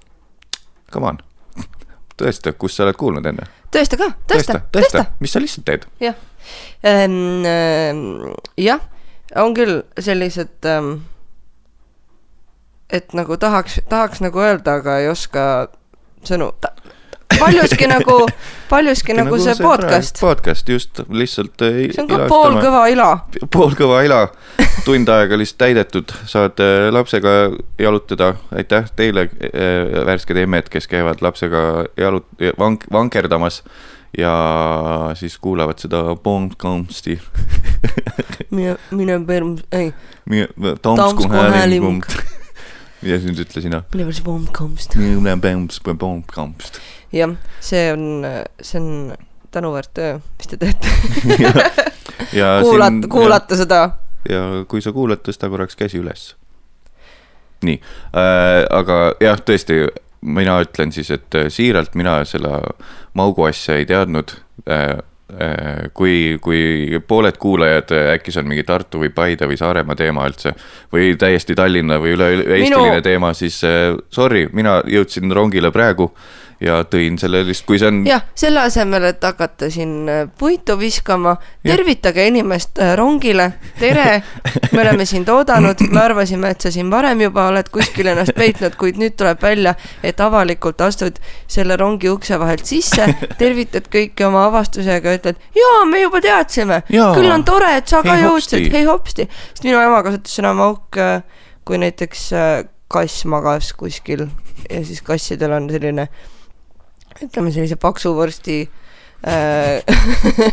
come on, tõesta, kus sa oled kuulnud enne. tõesta ka, tõesta, tõesta mis sa lihtsalt teed? jah jah, on küll sellised ähm,, et nagu tahaks, tahaks nagu öelda, aga ei oska sõnu. paljuski nagu, paljuski nagu see podcast, podcast just lihtsalt. see on ka poolkõva ila. poolkõva ila, tund aega lihtsalt täidetud, saad äh, lapsega jalutada, aitäh teile, värsked emmed, kes käivad lapsega jalut-, vank-, vankerdamas ja siis kuulavad seda podcast'i. mine, mine perm-, ei, Tomsku Tomsku hääling. ja siis ütle sina. jah, see on, see on tänuväärt töö, mis te teete. kuulata, kuulata seda. ja kui sa kuulad, tõsta korraks käsi üles. nii äh,, aga jah, tõesti mina ütlen siis, et äh, siiralt mina seda Maugu asja ei teadnud äh, kui, kui pooled kuulajad äkki see on mingi Tartu või Paide või Saaremaa teema üldse või täiesti Tallinna või üle-eestiline Minu... teema, siis sorry, mina jõudsin rongile praegu ja tõin selle lihtsalt, kui see on. jah, selle asemel, et hakata siin äh, puitu viskama, tervitage inimest äh, rongile, tere, me oleme sind oodanud, me arvasime, et sa siin varem juba oled kuskil ennast peitnud, kuid nüüd tuleb välja, et avalikult astud selle rongi ukse vahelt sisse, tervitad kõiki oma avastusega, ütled, jaa, me juba teadsime, küll on tore, et sa ka jõudsid, hei hopsti, sest minu ema kasutas sõna mauk, äh, kui näiteks kass magas kuskil ja siis kassidel on selline ütleme sellise paksu vorsti äh,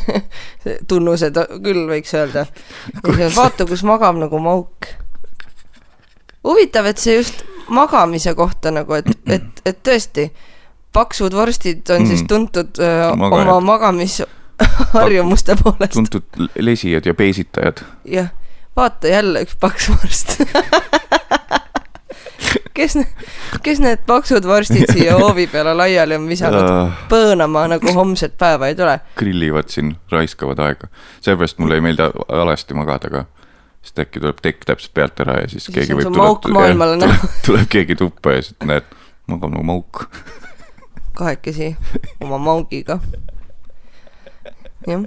tunnused küll võiks öelda. vaata, kus magab nagu mauk. huvitav, et see just magamise kohta nagu, et, et, et tõesti, paksud vorstid on mm. siis tuntud äh, Magajad. oma magamisharjumuste poolest. tuntud lesijad ja peesitajad. jah, vaata jälle üks paks vorst kes, kes need paksud vorstid siia hoovi peale laiali on visanud põõnama nagu homset päeva ei tule? grillivad siin, raiskavad aega. seepärast mulle ei meeldi alasti magada ka. sest äkki tuleb tekk täpselt pealt ära ja siis, siis keegi võib tuleb, tuleb, tuleb keegi tuppa ja siis näed, magab nagu mauk kahekesi oma maugiga jah,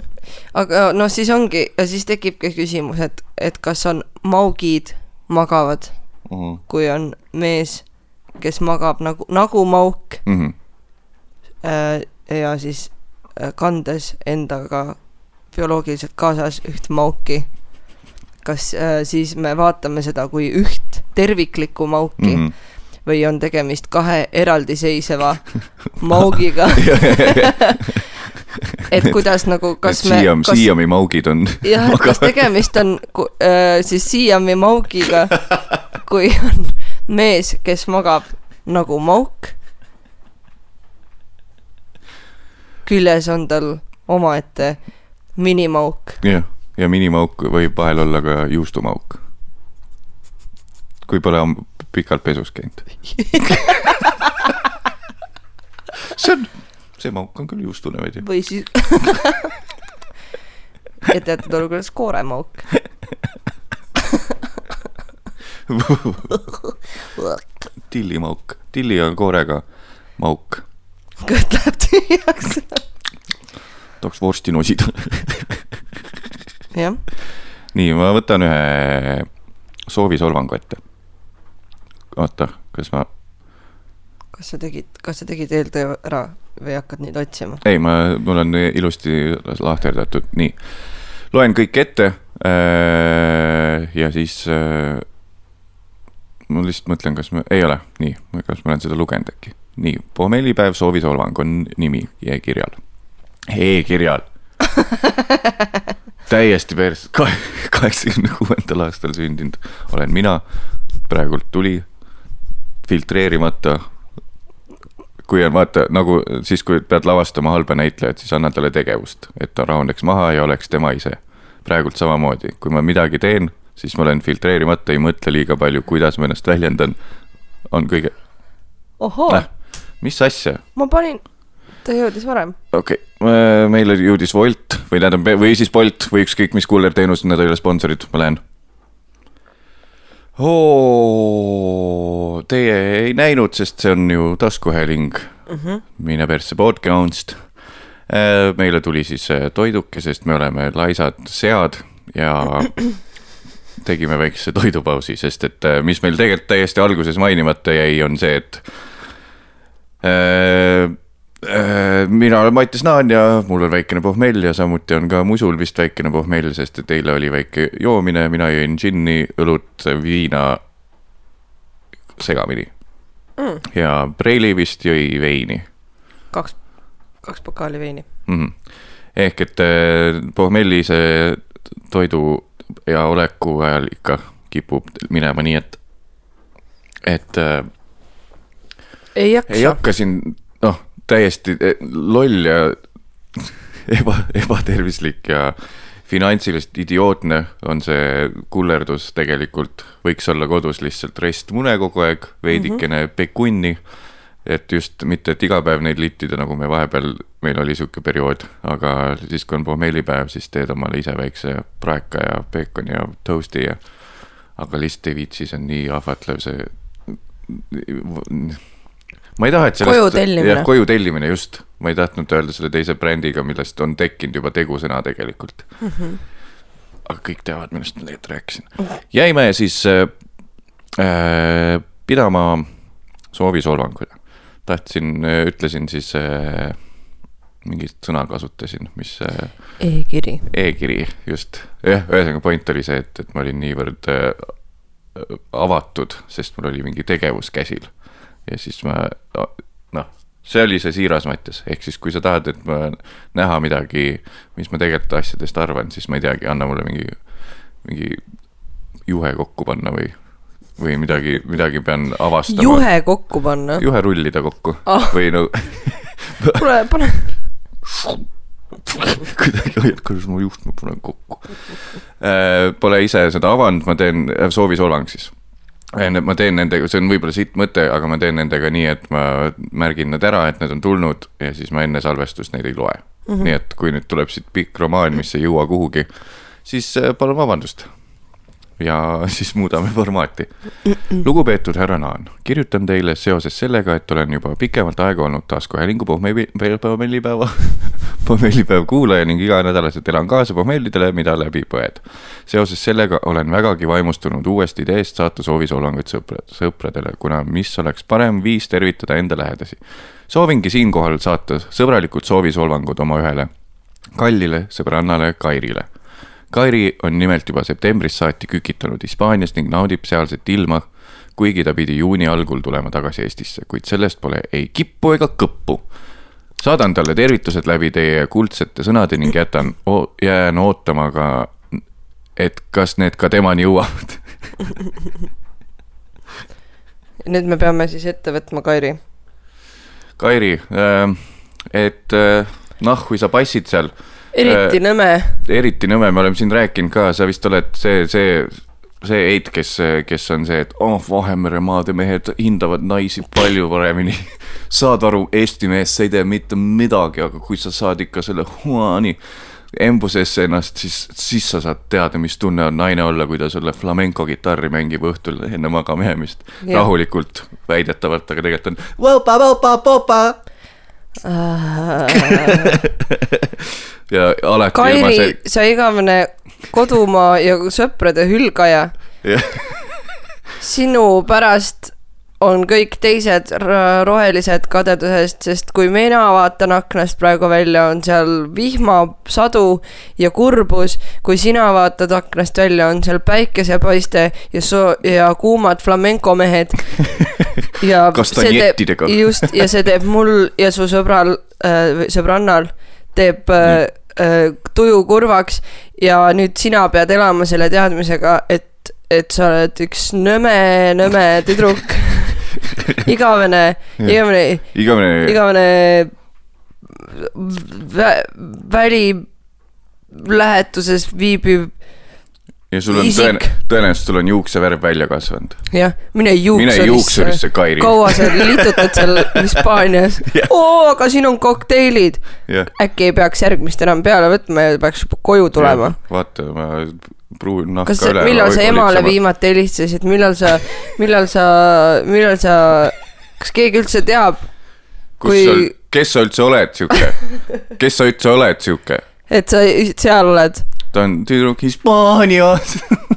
aga noh, siis ongi ja siis tekibki küsimus, et, et kas on maugid magavad mm, -hmm. kui on mees, kes magab nagu, nagu mauk mm. -hmm. ja siis äh, kandes endaga bioloogiliselt kaasas üht mauki. kas äh, siis me vaatame seda kui üht terviklikku mauki mm -hmm. või on tegemist kahe eraldiseisva maugiga et kuidas nagu, kas me Siam, kas, Siiami maugid on jah, et kas tegemist on äh, siis Siiami maugiga kui on mees, kes magab nagu mauk. küljes on tal omaette minimauk. jah, ja minimauk võib vahel olla ka juustumauk. kui pole pikalt pesus käinud see on, see mauk on küll juustune veidi. või siis ja teatud olukorras kooremauk tillimauk, tilli on koorega mauk. kõht läheb tühjaks. tahaks vorsti nosida jah. nii, ma võtan ühe soovisolvangu ette. oota, kas ma. kas sa tegid, kas sa tegid eeltöö ära või hakkad nüüd otsima? ei, ma, mul on ilusti lahterdatud, nii. loen kõik ette äh, ja siis äh, ma lihtsalt mõtlen, kas ma, ei ole, nii, kas ma olen seda lugenud äkki. nii, pommellipäev soovisolvang on nimi e-kirjal e. e-kirjal täiesti pers-, kaheksakümne kuuendal aastal sündinud olen mina, praegult tuli, filtreerimata. kui on vaata nagu siis, kui pead lavastama halba näitlejat, siis anna talle tegevust, et ta rahuneks maha ja oleks tema ise. praegult samamoodi, kui ma midagi teen siis ma olen filtreerimata, ei mõtle liiga palju, kuidas ma ennast väljendan. on kõige. ohoo äh,. mis asja? ma panin, ta jõudis varem. okei okay., meile jõudis Wolt või tähendab, või siis Bolt või ükskõik mis kullerteenus, nad ei ole sponsorid, ma lähen. oo, teie ei näinud, sest see on ju taskuhääling mm. -hmm. mine persse podcast äh, meile tuli siis äh, toiduke, sest me oleme laisad sead ja tegime väikse toidupausi, sest et äh, mis meil tegelikult täiesti alguses mainimata jäi, on see, et äh, äh, mina olen Mattias Naan ja mul on väikene pohmell ja samuti on ka Musul vist väikene pohmell, sest et eile oli väike joomine, mina jõin džinni, õlut, viina segamini mm.. ja Preili vist jõi veini. kaks, kaks pokaali veini mm. -hmm. ehk et pohmelli see toidu ja oleku ajal ikka kipub minema nii, et, et äh,. ei jaksa. ei hakka siin, noh, täiesti eh, loll ja eba, ebatervislik ja finantsiliselt idiootne on see kullerdus tegelikult, võiks olla kodus lihtsalt restmune kogu aeg, veidikene mm -hmm. pekunni et just mitte, et iga päev neid littida, nagu me vahepeal, meil oli sihuke periood, aga siis, kui on pohmellipäev, siis teed omale ise väikse praeka ja peekoni ja toast'i ja. aga lihtsalt ei viitsi, see on nii ahvatlev, see. ma ei taha, et sellest. Koju tellimine. koju tellimine just, ma ei tahtnud öelda selle teise brändiga, millest on tekkinud juba tegusõna tegelikult mm. -hmm. aga kõik teavad, millest ma tegelikult rääkisin. jäime siis äh, äh, pidama soovisolvanguid tahtsin, ütlesin siis äh, mingit sõna kasutasin, mis äh,. E-kiri. E-kiri, just, jah, ühesõnaga point oli see, et, et ma olin niivõrd äh, avatud, sest mul oli mingi tegevus käsil. ja siis ma, noh, see oli see siiras Mattias, ehk siis kui sa tahad, et ma näha midagi, mis ma tegelikult asjadest arvan, siis ma ei teagi, anna mulle mingi, mingi juhe kokku panna või või midagi, midagi pean avastama. juhe kokku panna? juhe rullida kokku ah. või no kuule, pane kuidagi hoiad, kuidas mu juht ma panen kokku äh,. Pole ise seda avanud, ma teen äh, soovisolvang siis. Äh, ma teen nendega, see on võib-olla sitt mõte, aga ma teen nendega nii, et ma märgin nad ära, et need on tulnud ja siis ma enne salvestust neid ei loe mm. -hmm. nii et kui nüüd tuleb siit pikk romaan, mis ei jõua kuhugi, siis palun vabandust ja siis muudame formaati. lugupeetud härra Naan, kirjutan teile seoses sellega, et olen juba pikemat aega olnud taskuhäälingu pohmellipäeva, pohmellipäev kuulaja ning iganädalaselt elan kaasa pohmellidele, mida läbi põed. seoses sellega olen vägagi vaimustunud uuest ideest saata soovisolvanguid sõprad, sõpradele, kuna mis oleks parem viis tervitada enda lähedasi. soovingi siinkohal saata sõbralikud soovisolvangud oma ühele kallile sõbrannale Kairile Kairi on nimelt juba septembrist saati kükitanud Hispaanias ning naudib sealset ilma, kuigi ta pidi juuni algul tulema tagasi Eestisse, kuid sellest pole ei kippu ega kõppu. saadan talle tervitused läbi teie kuldsete sõnade ning jätan, jään ootama ka, et kas need ka temani jõuavad nüüd me peame siis ette võtma Kairi. Kairi äh,, et äh, kui sa passid seal eriti äh, nõme. eriti nõme, me oleme siin rääkinud ka, sa vist oled see, see, see Heit, kes, kes on see, et oh, Vahemere maade mehed hindavad naisi palju paremini saad aru, Eesti mees, sa ei tee mitte midagi, aga kui sa saad ikka selle huaani embusesse ennast, siis, siis sa saad teada, mis tunne on naine olla, kui ta sulle flamenco kitarri mängib õhtul enne magama jäämist. rahulikult, väidetavalt, aga tegelikult on ja alati Kairi see..., sa igavene kodumaa ja sõprade hülgaja. Sinu pärast on kõik teised rohelised kadedusest, sest kui mina vaatan aknast praegu välja, on seal vihmasadu ja kurbus. kui sina vaatad aknast välja, on seal päikesepaiste ja so- ja kuumad flamenco mehed. ja kastanjettidega. just, ja see teeb mul ja su sõbral äh,, sõbrannal teeb äh, äh, tuju kurvaks ja nüüd sina pead elama selle teadmisega, et, et sa oled üks nõme, nõme tüdruk igavene, igavene, igavene, igavene vä, välilähetuses viibiv ja sul on tõen-, tõenäoliselt sul on juuksevärv välja kasvanud. jah, mine juuksurisse. mine juuksurisse, Kairi. kaua sa litutad seal Hispaanias oo, aga siin on kokteilid. äkki ei peaks järgmist enam peale võtma ja peaks koju tulema. vaata, ma pruun nahka kas, millal sa emale sama... viimati helistasid, millal sa, millal sa, millal sa, kas keegi üldse teab? kui sa, kes sa üldse oled sihuke, kes sa üldse oled sihuke? et sa seal oled ta on tüdruk Hispaanias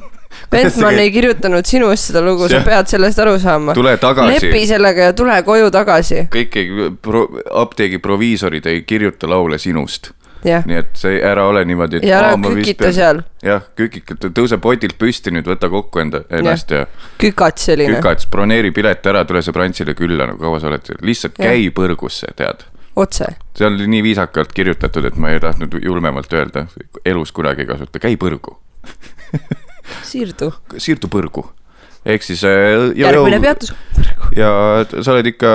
Bentman ei kirjutanud sinust seda lugu, sa pead sellest aru saama. tule tagasi. lepi sellega ja tule koju tagasi. kõik ei pro,, apteegi proviisorid ei kirjuta laule sinust. Nii et see, ära ole niimoodi. ja ära kükita seal. jah, kükita, tõuse potilt püsti nüüd, võta kokku enda, ennast ja, ja. kükats selline. kükats, broneeri pilet ära, tule sõbrantsile külla, no kaua sa oled, lihtsalt ja. käi põrgusse, tead otse. see oli nii viisakalt kirjutatud, et ma ei tahtnud julmemalt öelda, elus kunagi ei kasuta, käi põrgu siirdu. siirdu põrgu, ehk siis. Äh, järgmine peatus. ja sa oled ikka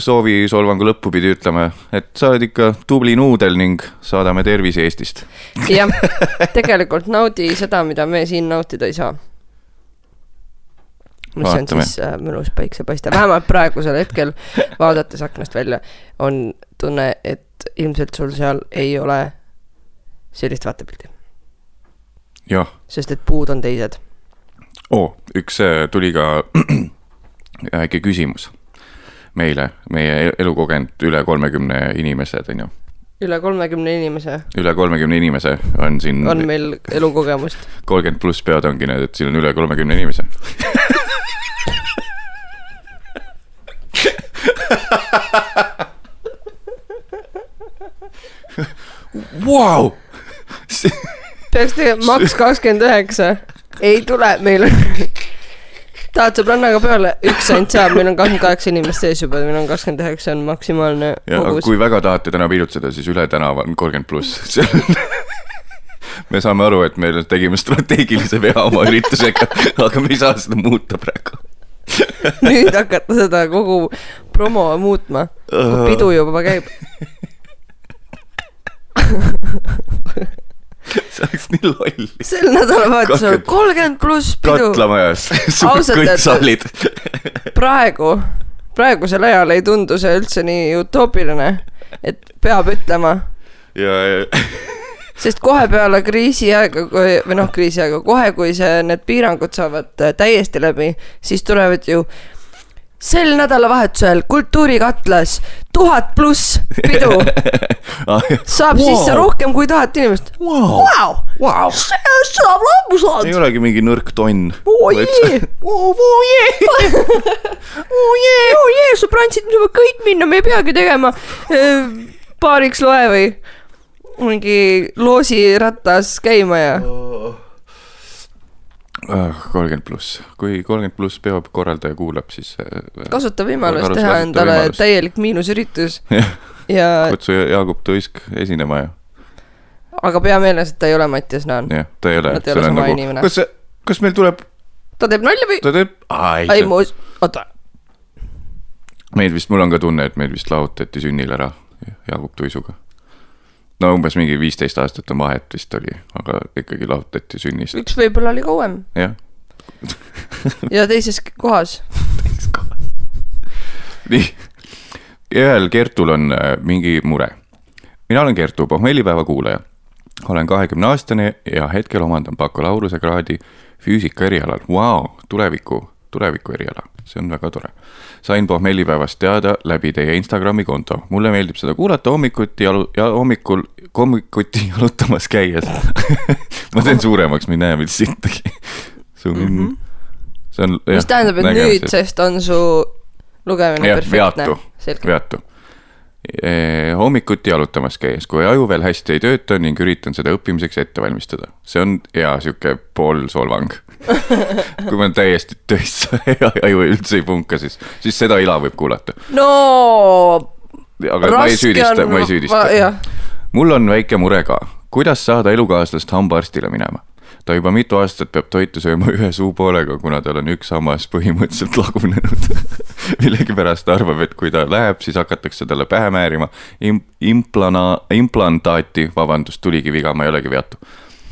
soovisolvangu lõppu pidi ütlema, et sa oled ikka tubli nuudel ning saadame tervisi Eestist. jah, tegelikult naudi seda, mida me siin nautida ei saa. mis on Vaatame. siis äh, mõnus päiksepaiste, vähemalt praegusel hetkel vaadates aknast välja on tunne, et ilmselt sul seal ei ole sellist vaatepilti, sest et puud on teised. oo, üks äh, tuli ka väike küsimus meile, meie elukogenud üle kolmekümne inimesed, on ju. üle kolmekümne inimese üle kolmekümne inimese on siin on meil elukogemust. kolmkümmend pluss pead ongi need, et siin on üle kolmekümne inimese. Vau, peaks tegema maks kakskümmend üheksa, ei tule, meil on tahad sõbrannaga peale, üks ainult saab, meil on kakskümmend kaheksa inimest sees juba, meil on kakskümmend üheksa on maksimaalne kogus. kui väga tahate täna piilutseda, siis üle tänava on kolmkümmend pluss. me saame aru, et me tegime strateegilise vea oma üritusega, aga me ei saa seda muuta praegu. nüüd hakata seda kogu promo muutma, pidu juba käib. see oleks nii loll. sel nädalavahetusel kolmkümmend pluss pidu. katlamajas, kõik saalid. praegu, praegusel ajal ei tundu see üldse nii utoopiline, et peab ütlema, ja, ja sest kohe peale kriisiaega, või noh, kriisiaega, kohe kui see, need piirangud saavad äh, täiesti läbi, siis tulevad ju sel nädalavahetusel Kultuurikatlas tuhat pluss pidu, saab wow. sisse rohkem kui tuhat inimest. wow.. Vau, Wow. see saab lambu ei saada. olegi mingi nõrk tonn. oo jee, oo jee, oo jee, oo jee, sõbrantsid, me saame kõik minna, me ei peagi tegema äh, paariks loe või mingi loosiratas käima ja kolmkümmend pluss, kui kolmkümmend pluss peokorraldaja kuulab, siis äh, kasuta võimalust teha kasuta endale võimalust. täielik miinusüritus ja, kutsu Jaagup Tuisk esinema ja, aga pea meeles, et ta ei ole Mattias Naan. jah, ta ei ole. Nad ei ole sama inimene. kas kas meil tuleb, ta teeb nalja või? ta teeb, ei, ei, mu, oota, meid vist, mul on ka tunne, et meid vist lahutati sünnil ära Jaagup Tuisuga. No umbes mingi viisteist aastat on vahet vist oli, aga ikkagi lahutati sünnist, üks võib-olla oli kauem jah. ja teises kohas. nii, ühel Kertul on äh, mingi mure. mina olen Kertu, pohmellipäeva kuulaja. olen kahekümne aastane ja hetkel omandan bakalaureusekraadi füüsika erialal, vau, tuleviku, tuleviku eriala, see on väga tore. sain pohmellipäevast teada läbi teie Instagrami konto, mulle meeldib seda kuulata hommikuti jalu- ja hommikul, hommikuti jalutamas käies. ma teen suuremaks, ma ei näe mitte sittagi. see on mm, -hmm. see on. mis tähendab, et nüüdsest on su lugemine jah, perfektne veatu, veatu. Hommikuti jalutamas käies, kui aju veel hästi ei tööta ning üritan seda õppimiseks ette valmistada. see on hea sihuke poolsolvang. kui ma olen täiesti töiss ja aju üldse ei punka, siis, siis seda ila võib kuulata. no aga ma ei süüdista, ma ei süüdista. mul on väike mure ka, kuidas saada elukaaslast hambaarstile minema ta juba mitu aastat peab toitu sööma ühe suupoolega, kuna tal on üks hammas põhimõtteliselt lagunenud. millegipärast ta arvab, et kui ta läheb, siis hakatakse talle pähe määrima im-, implana-, implantaati, vabandust, tuligi viga, ma ei olegi veatu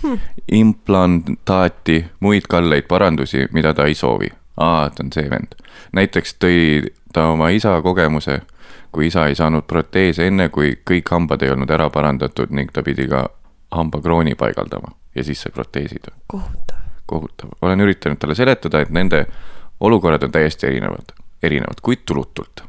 hmm.. implantaati, muid kalleid parandusi, mida ta ei soovi. aa, ta on see vend. näiteks tõi ta oma isa kogemuse, kui isa ei saanud proteese enne, kui kõik hambad ei olnud ära parandatud ning ta pidi ka hambakrooni paigaldama ja siis sai proteesid. kohutav. kohutav, olen üritanud talle seletada, et nende olukorrad on täiesti erinevad, erinevad, kuid tulutult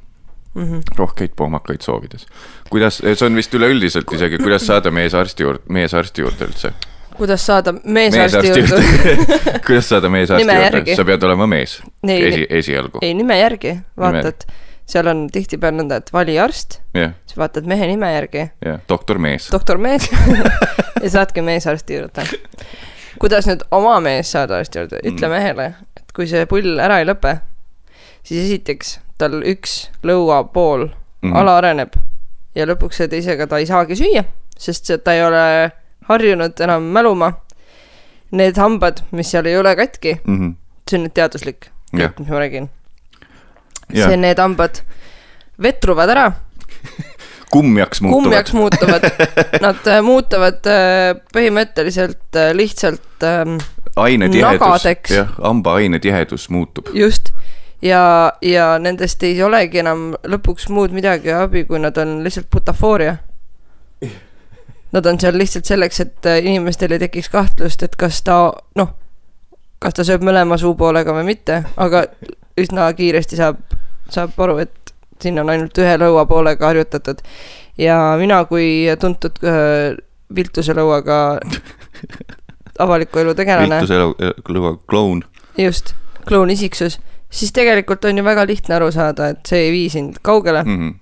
mm. -hmm. rohkeid pohmakaid soovides. kuidas, see on vist üleüldiselt isegi, kuidas saada meesarsti juurde, meesarsti juurde üldse. kuidas saada meesarsti juurde? kuidas saada meesarsti Nime juurde sa pead olema mees esi, esialgu, ei, nime järgi, Nime- vaatad, seal on tihtipeale nõnda, et vali arst, jah, siis vaatad mehe nime järgi, jah, doktor mees. doktor mees ja saadki meesarsti juurde. kuidas nüüd oma mees saada arsti juurde, ütle Mm. mehele, et kui see pull ära ei lõpe, siis esiteks tal üks lõuapool mm. -hmm. alaareneb ja lõpuks see teisega ta ei saagi süüa, sest ta ei ole harjunud enam mäluma. Need hambad, mis seal ei ole katki, Mhm. see on nüüd teaduslik jutt, mis ma räägin. See, need hambad vetruvad ära, kummjaks muutuvad. kummjaks muutuvad. Nad äh, muutuvad äh, põhimõtteliselt äh, lihtsalt ähm, ainetihedus, jah, hamba ainetihedus muutub. just. ja, ja nendest ei olegi enam lõpuks muud midagi abi, kui nad on lihtsalt butafooria. Nad on seal lihtsalt selleks, et inimestel ei tekiks kahtlust, et kas ta noh, kas ta sööb mõlema suupoolega või mitte, aga üsna kiiresti saab, saab aru, et siin on ainult ühe lõuapoolega harjutatud. ja mina kui tuntud äh, viltuse lõuaga avaliku elu tegelane, viltuse lõua kloun. just, klooniksiksus, siis tegelikult on ju väga lihtne aru saada, et see ei vii sind kaugele, Mhm.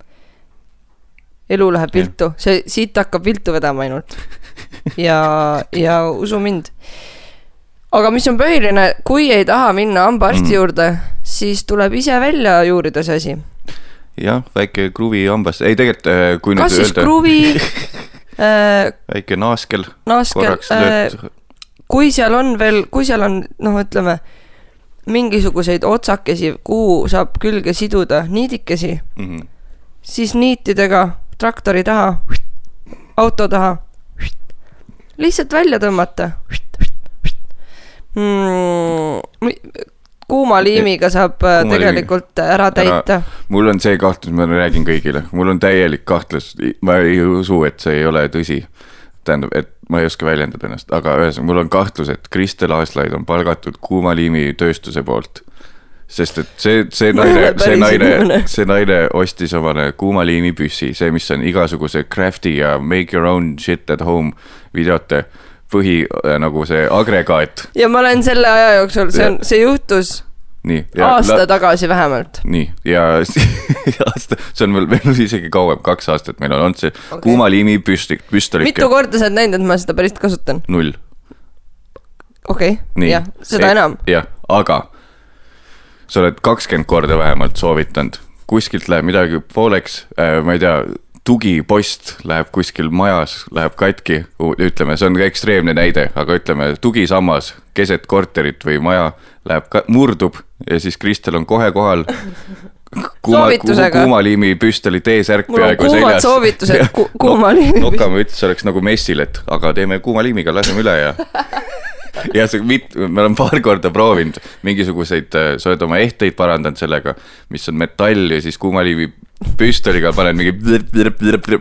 elu läheb viltu, see, siit hakkab viltu vedama ainult. ja, ja usu mind. aga mis on põhiline, kui ei taha minna hambaarsti mm. juurde, siis tuleb ise välja juurida see asi. jah, väike kruvi hambasse, ei tegelikult, kui nüüd kas siis öelda, kruvi äh,, väike naaskel naaskel äh,, kui seal on veel, kui seal on noh, ütleme mingisuguseid otsakesi, kuhu saab külge siduda niidikesi, Mhm. siis niitidega traktori taha, auto taha, lihtsalt välja tõmmata mm,. Kuuma liimiga saab äh, Kuuma tegelikult ära täita. mul on see kahtlus, ma räägin kõigile, mul on täielik kahtlus, ma ei usu, et see ei ole tõsi. tähendab, et ma ei oska väljendada ennast, aga ühesõnaga mul on kahtlus, et Kristel Aaslaid on palgatud kuumaliimitööstuse poolt. sest et see, see naine see naine see naine ostis omale kuumaliimipüssi, see, mis on igasuguse crafty ja make your own shit at home videote põhi äh, nagu see agregaat, ja ma olen selle aja jooksul, see on, see juhtus nii. aasta tagasi vähemalt. nii, ja aasta, see on veel, on isegi kauem, kaks aastat meil on olnud see okay. kuumaliimi püsti, püstolike mitu korda sa oled näinud, et ma seda päriselt kasutan? null. okei okay., jah, seda enam. jah, aga sa oled kakskümmend korda vähemalt soovitanud, kuskilt läheb midagi pooleks äh,, ma ei tea, tugipost läheb kuskil majas, läheb katki, ütleme, see on ka ekstreemne näide, aga ütleme, tugisammas keset korterit või maja läheb, murdub ja siis Kristel on kohe kohal. kuuma, kuumaliimi püstoli T-särk peaaegu kuumad seljas. soovitused ku, kuumaliimi no,. Nokame ütles, oleks nagu messil, et aga teeme kuumaliimiga, laseme üle ja ja see mit-, me oleme paar korda proovinud mingisuguseid, sa oled oma ehteid parandanud sellega, mis on metall ja siis kuumaliimi püstoliga panen mingi,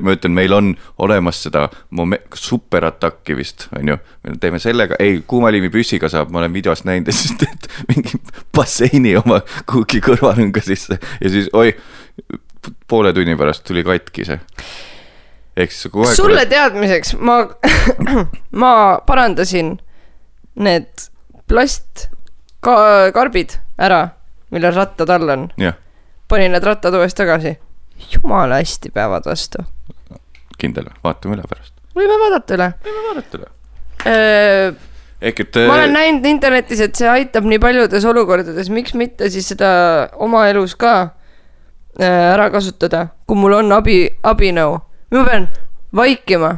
ma ütlen, meil on olemas seda mome- superatakki vist, on ju. me teeme sellega, ei kuumaliimi püssiga saab, ma olen videost näinud ja siis teed mingi basseini oma kuhugi kõrvalõnga sisse ja siis oi, poole tunni pärast tuli katki see. ehk siis kohe. sulle teadmiseks, ma, ma parandasin need plastkarbid ära, millel rattad all on. jah, panin need rattad uuesti tagasi. jumala hästi päevad vastu. kindel, vaatame üle pärast. võime vaadata üle. võime vaadata üle. ma ehk et. olen näinud internetis, et see aitab nii paljudes olukordades, miks mitte siis seda oma elus ka äh, ära kasutada, kui mul on abi, abinõu. ma pean vaikima,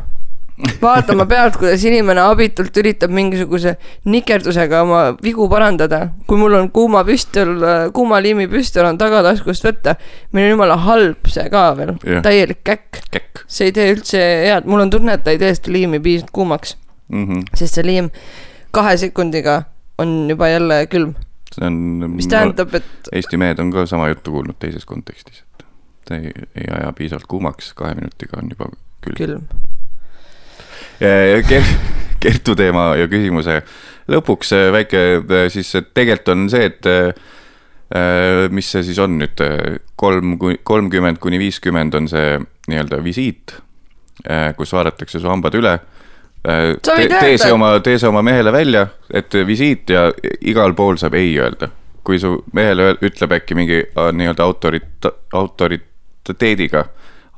vaatama pealt, kuidas inimene abitult üritab mingisuguse nikerdusega oma vigu parandada. kui mul on kuuma püstol, kuumaliimi püstol on tagataskust võtta, meil on jumala halb see ka veel Jah., täielik käkk. käkk see ei tee üldse head, mul on tunne, et ta ei tee seda liimi piisavalt kuumaks, mm. -hmm. sest see liim kahe sekundiga on juba jälle külm, see on. mis tähendab, et Eesti mehed on ka sama juttu kuulnud teises kontekstis, et ta ei, ei aja piisavalt kuumaks, kahe minutiga on juba külm. külm. Ker, Kertu teema ja küsimuse lõpuks äh, väike äh, siis tegelikult on see, et äh, mis see siis on nüüd, kolm, kolmkümmend kuni viiskümmend on see nii-öelda visiit, kus vaadatakse su hambad üle. Võid tee see oma, tee see oma mehele välja, et visiit ja igal pool saab ei öelda. kui su mehele ütleb äkki mingi äh, nii-öelda autorit-, autoriteediga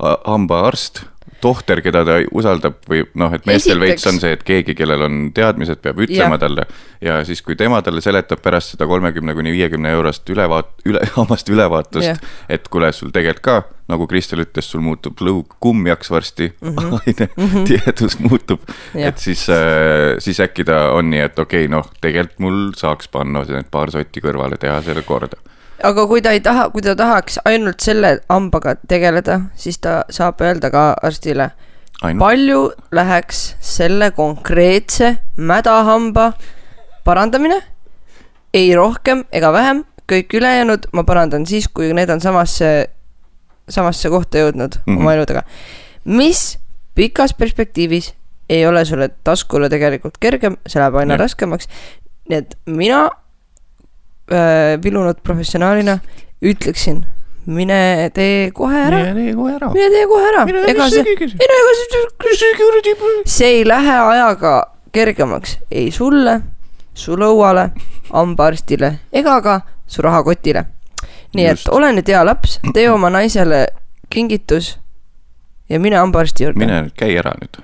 ha- hambaarst, tohter, keda ta usaldab või noh, et meestel veits on see, et keegi, kellel on teadmised, peab ütlema Jah. talle ja siis, kui tema talle seletab pärast seda kolmekümne kuni viiekümne eurost ülevaat-, üle, hammaste ülevaatust et kuule, sul tegelikult ka, nagu Kristel ütles, sul muutub lõug kummjaks varsti mm, -hmm. aine mm -hmm. tihedus muutub, et siis äh,, siis äkki ta on nii, et okei okay,, noh, tegelikult mul saaks panna need paar sotti kõrvale, teha selle korda. Aga kui ta ei taha, kui ta tahaks ainult selle hambaga tegeleda, siis ta saab öelda ka arstile, palju läheks selle konkreetse mädahamba parandamine, ei rohkem ega vähem, kõik ülejäänud ma parandan siis, kui need on samasse, samasse kohta jõudnud mm Mhm. -hmm. oma eludega. mis pikas perspektiivis ei ole sulle taskule tegelikult kergem, see läheb aina Jah. raskemaks. nii et mina äh, vilunud professionaalina ütleksin, mine tee kohe ära, mine tee kohe ära. mine tee kohe ära, ega see, ei no ega see, see ei lähe ajaga kergemaks ei sulle, su lõuale, hambaarstile ega ka su rahakotile. nii Just. et ole nüüd hea laps, tee oma naisele kingitus ja mine hambaarsti juurde. mine nüüd, käi ära nüüd.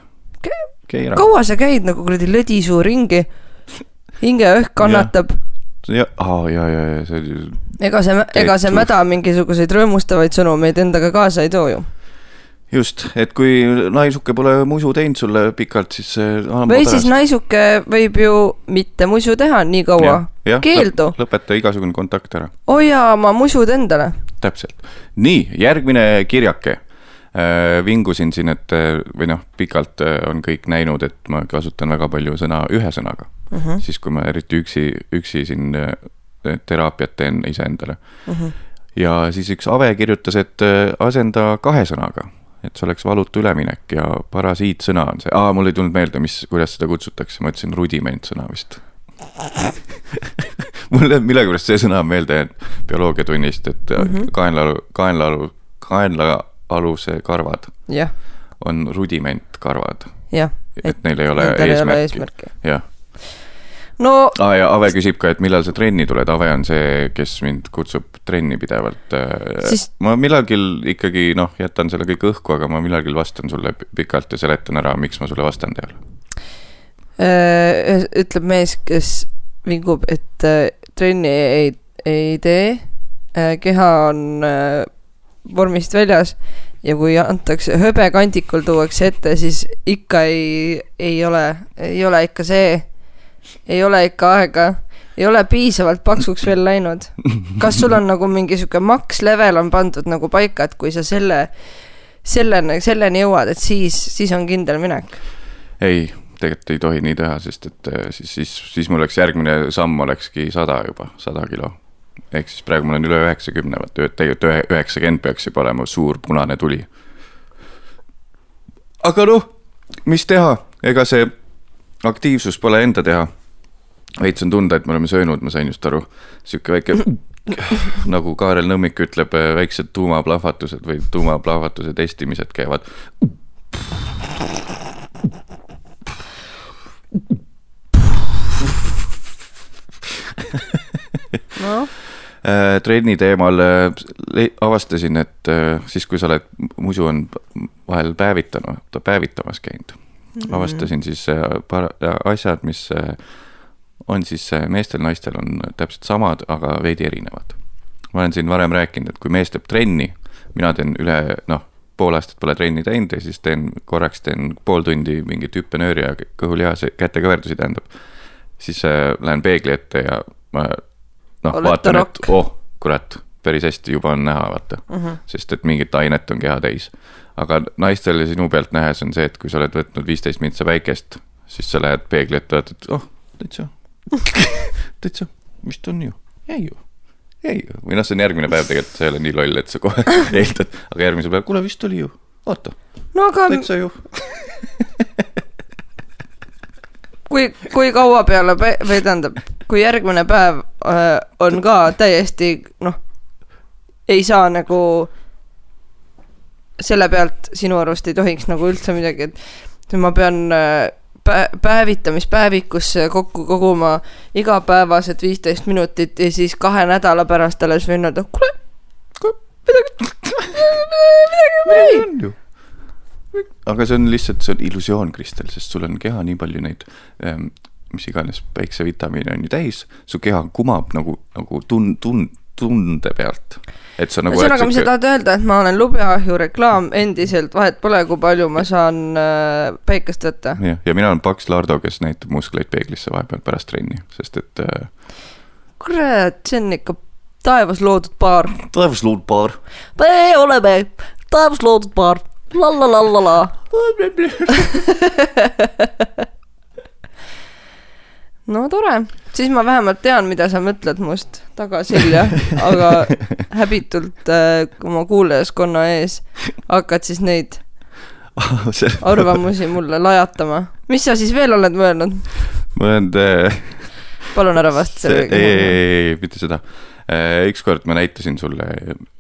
käi ära. kaua sa käid nagu kuradi lödisuu ringi, hingeõhk kannatab, ja, aa ja, ja, ja see oli ega see, ega see mäda mingisuguseid rõõmustavaid sõnumeid endaga kaasa ei too ju. just, et kui naisuke pole musu teinud sulle pikalt, siis see või siis naisuke võib ju mitte musu teha nii kaua, keeldu, lõpeta igasugune kontakt ära, hoia oma musud endale. täpselt. nii, järgmine kirjake. Vingusin siin, et äh, või noh, pikalt äh, on kõik näinud, et ma kasutan väga palju sõna ühe sõnaga mm, Mhm. -hmm. siis kui ma eriti üksi, üksi siin äh, teraapiat teen iseendale mm. Mhm. -hmm. ja siis üks Ave kirjutas, et äh, asenda kahe sõnaga, et see oleks valutu üleminek ja parasiitsõna on see, aa, mul ei tulnud meelde, mis, kuidas seda kutsutakse, ma ütlesin rudimentsõna vist mulle millegipärast see sõna meelde bioloogiatunnist, et mm. -hmm. kaenlaalu, kaenlaalu, kaenlaaluse karvad. Jah, on rudimentkarvad, jah. et neil ei ole eesmärki. jah, no aa ja Ave küsib ka, et millal sa trenni tuled, Ave on see, kes mind kutsub trenni pidevalt. Äh, Siis- ma millalgi ikkagi noh, jätan selle kõik õhku, aga ma millalgi vastan sulle pi- pikalt ja seletan ära, miks ma sulle vastanud ei ole. äh, ütleb mees, kes vingub, et äh, trenni ei, ei tee. Keha on vormist väljas ja kui antakse hõbekandikul tuuakse ette, siis ikka ei, ei ole, ei ole ikka see, ei ole ikka aega, ei ole piisavalt paksuks veel läinud. kas sul on nagu mingi sihuke maks level on pandud nagu paika, et kui sa selle, selleni, selleni jõuad, et siis, siis on kindel minek? ei, tegelikult ei tohi nii teha, sest et äh, siis, siis, siis mul oleks järgmine samm olekski sada juba, sada kilo. Ehk siis praegu mul on üle üheksakümne, ühe- tegelikult ühe- üheksakümmend peaks juba olema suur punane tuli. aga noh, mis teha, ega see aktiivsus pole enda teha. veits on tunda, et me oleme söönud, ma sain just aru, sihuke väike nagu Kaarel Nõmmik ütleb, väiksed tuumaplahvatused või tuumaplahvatuse testimised käivad noh, Äh, trenni teemal äh, avastasin, et äh, siis, kui sa oled, musu on vahel päevitanud, päevitamas käinud mm. -hmm. avastasin siis äh, par-, asjad, mis äh, on siis äh, meestel-naistel on täpselt samad, aga veidi erinevad. ma olen siin varem rääkinud, et kui mees teeb trenni, mina teen üle, noh, pool aastat pole trenni teinud ja siis teen korraks teen pool tundi mingit hüppenööri ja kõhulihase, kätekõverdusi tähendab. siis äh, lähen peegli ette ja ma noh, vaatan, et oh, kurat, päris hästi juba on näha, vaata mm. -hmm. sest et mingit ainet on keha täis. aga naistel ja sinu pealt nähes on see, et kui sa oled võtnud viisteist mintsa päikest, siis sa lähed peegli ette, vaatad, oh, täitsa, täitsa, vist on ju, jäi ju, ju. või noh, see on järgmine päev tegelikult, sa ei ole nii loll, et sa kohe eeldad, aga järgmisel päeval, kuule, vist oli ju, vaata, no aga täitsa ju. kui, kui kaua peale või tähendab, kui järgmine päev äh, on ka täiesti noh, ei saa nagu selle pealt sinu arust ei tohiks nagu üldse midagi, et ma pean äh, pä-, päevitamispäevikusse kokku koguma igapäevased viisteist minutit ja siis kahe nädala pärast alles võin öelda, kuule, kuule, midagi, midagi on midagi on ju. Aga see on lihtsalt, see on illusioon, Kristel, sest sul on keha nii palju neid ähm, mis iganes päiksevitamiine on ju täis, su keha kumab nagu, nagu tun-, tun-, tunde pealt. et sa nagu. ühesõnaga, mis sa tahad öelda, et ma olen lubjaahju reklaam endiselt, vahet pole, kui palju ma saan äh, päikest võtta. jah, ja mina olen paks Lardo, kes näitab muskleid peeglisse vahepeal pärast trenni, sest et äh, kurat, see on ikka taevas loodud paar. taevasluud paar. me oleme taevas loodud paar. La la la la la. no tore, siis ma vähemalt tean, mida sa mõtled must tagaselja, aga häbitult äh, oma kuulajaskonna ees hakkad siis neid arvamusi mulle lajatama. mis sa siis veel oled mõelnud? ma olen äh, palun ära vasta see, ei, ei, sellele. ei, mitte seda. Ükskord ma näitasin sulle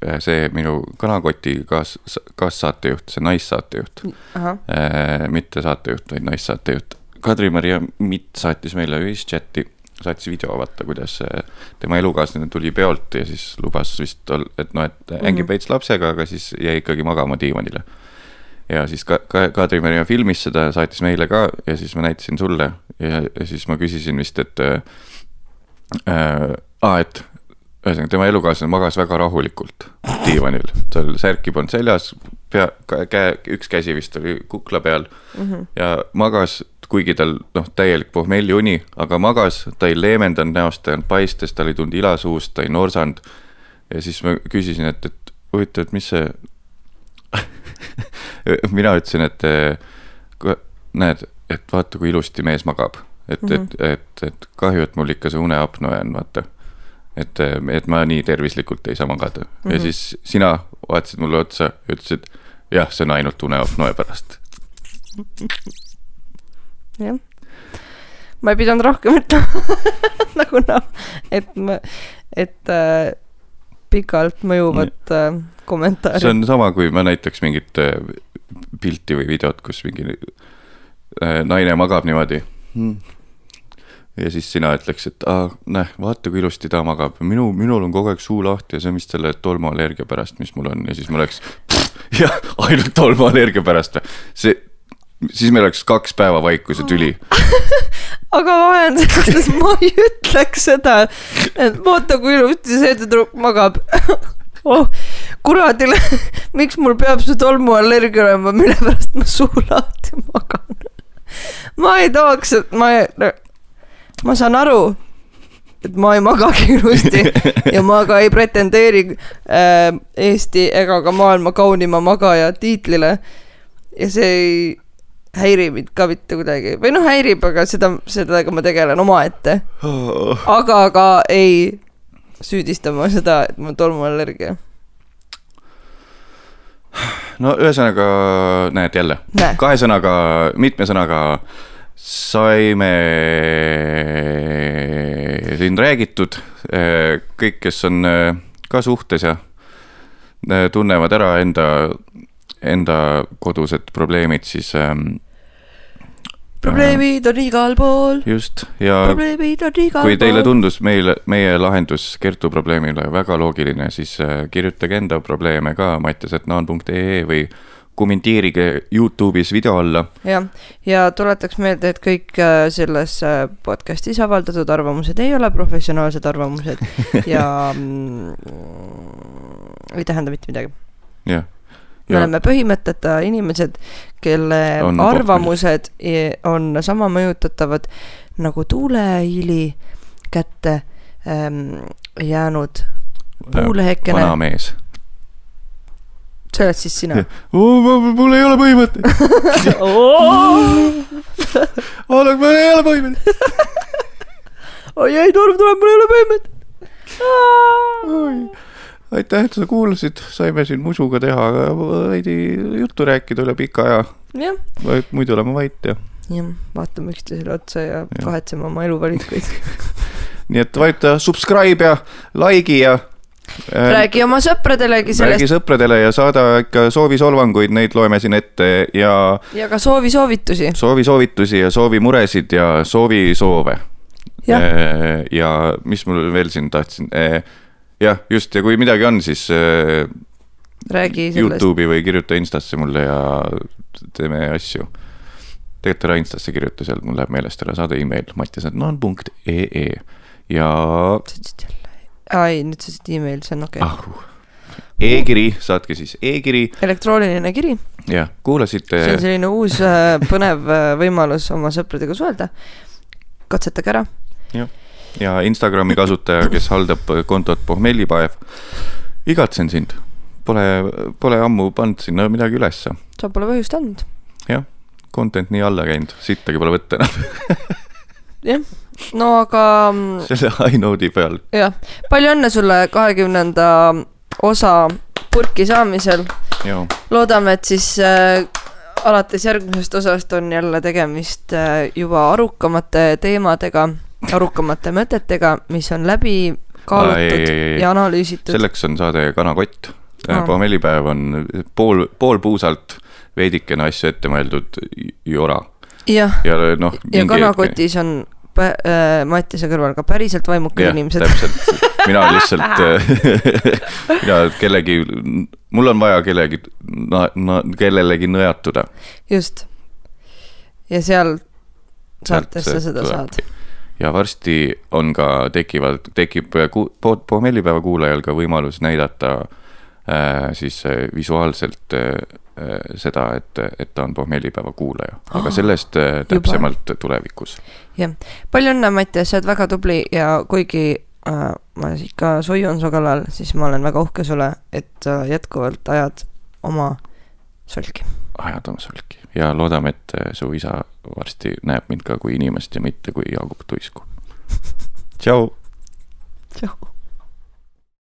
äh, see minu kanakoti kaas-, kaassaatejuht, see naissaatejuht, ahah, mitte saatejuht, vaid naissaatejuht. Kadri-Maria Mitt saatis meile ühischati, saatis video, vaata, kuidas äh, tema elukaaslane tuli peolt ja siis lubas vist, et noh, et hängib Mhm. veits lapsega, aga siis jäi ikkagi magama diivanile. ja siis ka, ka Kadri-Maria filmis seda, saatis meile ka ja siis ma näitasin sulle ja, ja siis ma küsisin vist, et äh, äh,, et ühesõnaga tema elukaaslane magas väga rahulikult diivanil, tal särki polnud seljas, pea, käe, üks käsi vist oli kukla peal Mhm. ja magas, kuigi tal noh, täielik pohmelliuni, aga magas, ta ei leevendanud näost, ta ei olnud paistes, tal ei tulnud ila suust, ta ei norsanud. ja siis ma küsisin, et, et huvitav, et mis see mina ütlesin, et näed, et vaata, kui ilusti mees magab, et mm, -hmm. et, et, et kahju, et mul ikka see uneapnoe on, vaata. et, et ma nii tervislikult ei saa magada mm -hmm. ja Mhm. siis sina vaatasid mulle otsa ja ütlesid, jah, see on ainult uneapnoe pärast. jah. ma ei pidanud rohkem ütlema nagu noh, et ma, et äh, pikalt mõjuvat äh, kommentaari. see on sama, kui ma näitaks mingit äh, pilti või videot, kus mingi äh, naine magab niimoodi hmm.. Ja siis sina ütleks, et aa, näe, vaata, kui ilusti ta magab, minu, minul on kogu aeg suu lahti ja see on vist selle tolmuallergia pärast, mis mul on ja siis ma oleks, jah, ainult tolmuallergia pärast või, see, siis meil oleks kaks päeva vaikus ja tüli. aga vahenduseks ma ei ütleks seda, et vaata, kui ilusti see tüdruk magab. oh, kuradile, miks mul peab see tolmuallergia olema, mille pärast ma suu lahti magan. ma ei tahaks, et ma ei, ma saan aru, et ma ei magagi ilusti ja ma ka ei pretendeeri äh, Eesti ega ka maailma kaunima magaja tiitlile. ja see ei häiri mind ka mitte kuidagi või noh, häirib, aga seda, sellega ma tegelen omaette. aga ka ei süüdista ma seda, et mul on tolmuallergia. no ühesõnaga, näed jälle kahe sõnaga, mitme sõnaga saime siin räägitud, kõik, kes on ka suhtes ja tunnevad ära enda, enda kodused probleemid, siis ähm, probleemid on igal pool, just ja kui teile tundus meile, meie lahendus Kertu probleemile väga loogiline, siis äh, kirjutage enda probleeme ka mattiasetnaan.ee või kommenteerige Youtube'is video alla. jah, ja tuletaks meelde, et kõik äh, selles äh, podcast'is avaldatud arvamused ei ole professionaalsed arvamused ja mm, ei tähenda mitte midagi. jah, me oleme põhimõteta inimesed, kelle On arvamused i- on sama mõjutatavad nagu tuulehiili kätte ähm, jäänud puulehekene vana, mees. See oled siis sina. mul ei ole põhimõtet, aga mul ei ole põhimõtet. oi ei, torm tuleb, mul ei ole võimet. aitäh, et sa kuulasid, saime siin musuga teha veidi juttu rääkida üle pika aja, jah, muidu oleme vait ja jah, vaatame üksteisele otsa ja Jah. kahetseme oma eluvalikuid. nii et vajuta subscribe ja like'i ja äh, räägi oma sõpradelegi räägi sellest sõpradele ja saada ikka soovisolvanguid, neid loeme siin ette ja ja ka soovi-soovitusi. soovisoovitusi ja soovimuresid ja soovisoove. Jah. ja mis mul veel siin tahtsin, jah, just ja kui midagi on, siis äh, räägi sellest. Youtube'i või kirjuta Instasse mulle ja teeme asju. tegelikult ära Instasse kirjuta, seal mul läheb meelest ära, saada email mattiasatnaan.ee ja sa ütlesid jälle. ai, nüüd sa ütlesid email, see on okei okay.. ah, e-kiri, saatke siis e-kiri, elektrooniline kiri, jah, kuulasite see on selline uus äh, põnev äh, võimalus oma sõpradega suhelda. katsetage ära. ja Instagrami kasutaja, kes haldab kontot Pohmellipaev. igatsen sind, pole, pole ammu pannud sinna midagi ülesse, sa pole põhjust andnud. jah, content nii alla käinud, sittagi pole võtta enam. jah, no aga mm, selle high note'i peal. jah, palju õnne sulle kahekümnenda osa purki saamisel. loodame, et siis äh, alates järgmisest osast on jälle tegemist äh, juba arukamate teemadega, arukamate mõtetega, mis on läbi kaalutud ai, ai. ja analüüsitud. selleks on saade Kanakott Aa. oh.. pommellipäev on pool, pool puusalt veidikene asju ette mõeldud jora jah, ja noh. ja kanakotis on äh, Mattiase kõrval ka päriselt vaimukad jah, inimesed. täpselt, mina lihtsalt, mina kellegi, mul on vaja kellegi, kellelegi nõjatuda. just. ja seal saates sa seda saad. ja varsti on ka, tekivad, tekib pommellipäeva kuulajal ka võimalus näidata äh, siis äh, visuaalselt äh, äh, seda, et, et ta on pommellipäeva kuulaja, aga Ah, sellest äh, täpsemalt tulevikus. jah, palju õnne, Mattias, sa oled väga tubli ja kuigi äh, ma ikka soiun su kallal, siis ma olen väga uhke sulle, et sa jätkuvalt ajad oma solki. ajad oma solki ja loodame, et äh, su isa varsti näeb mind ka kui inimest ja mitte kui Jaagup Tuisku. tšau. tšau.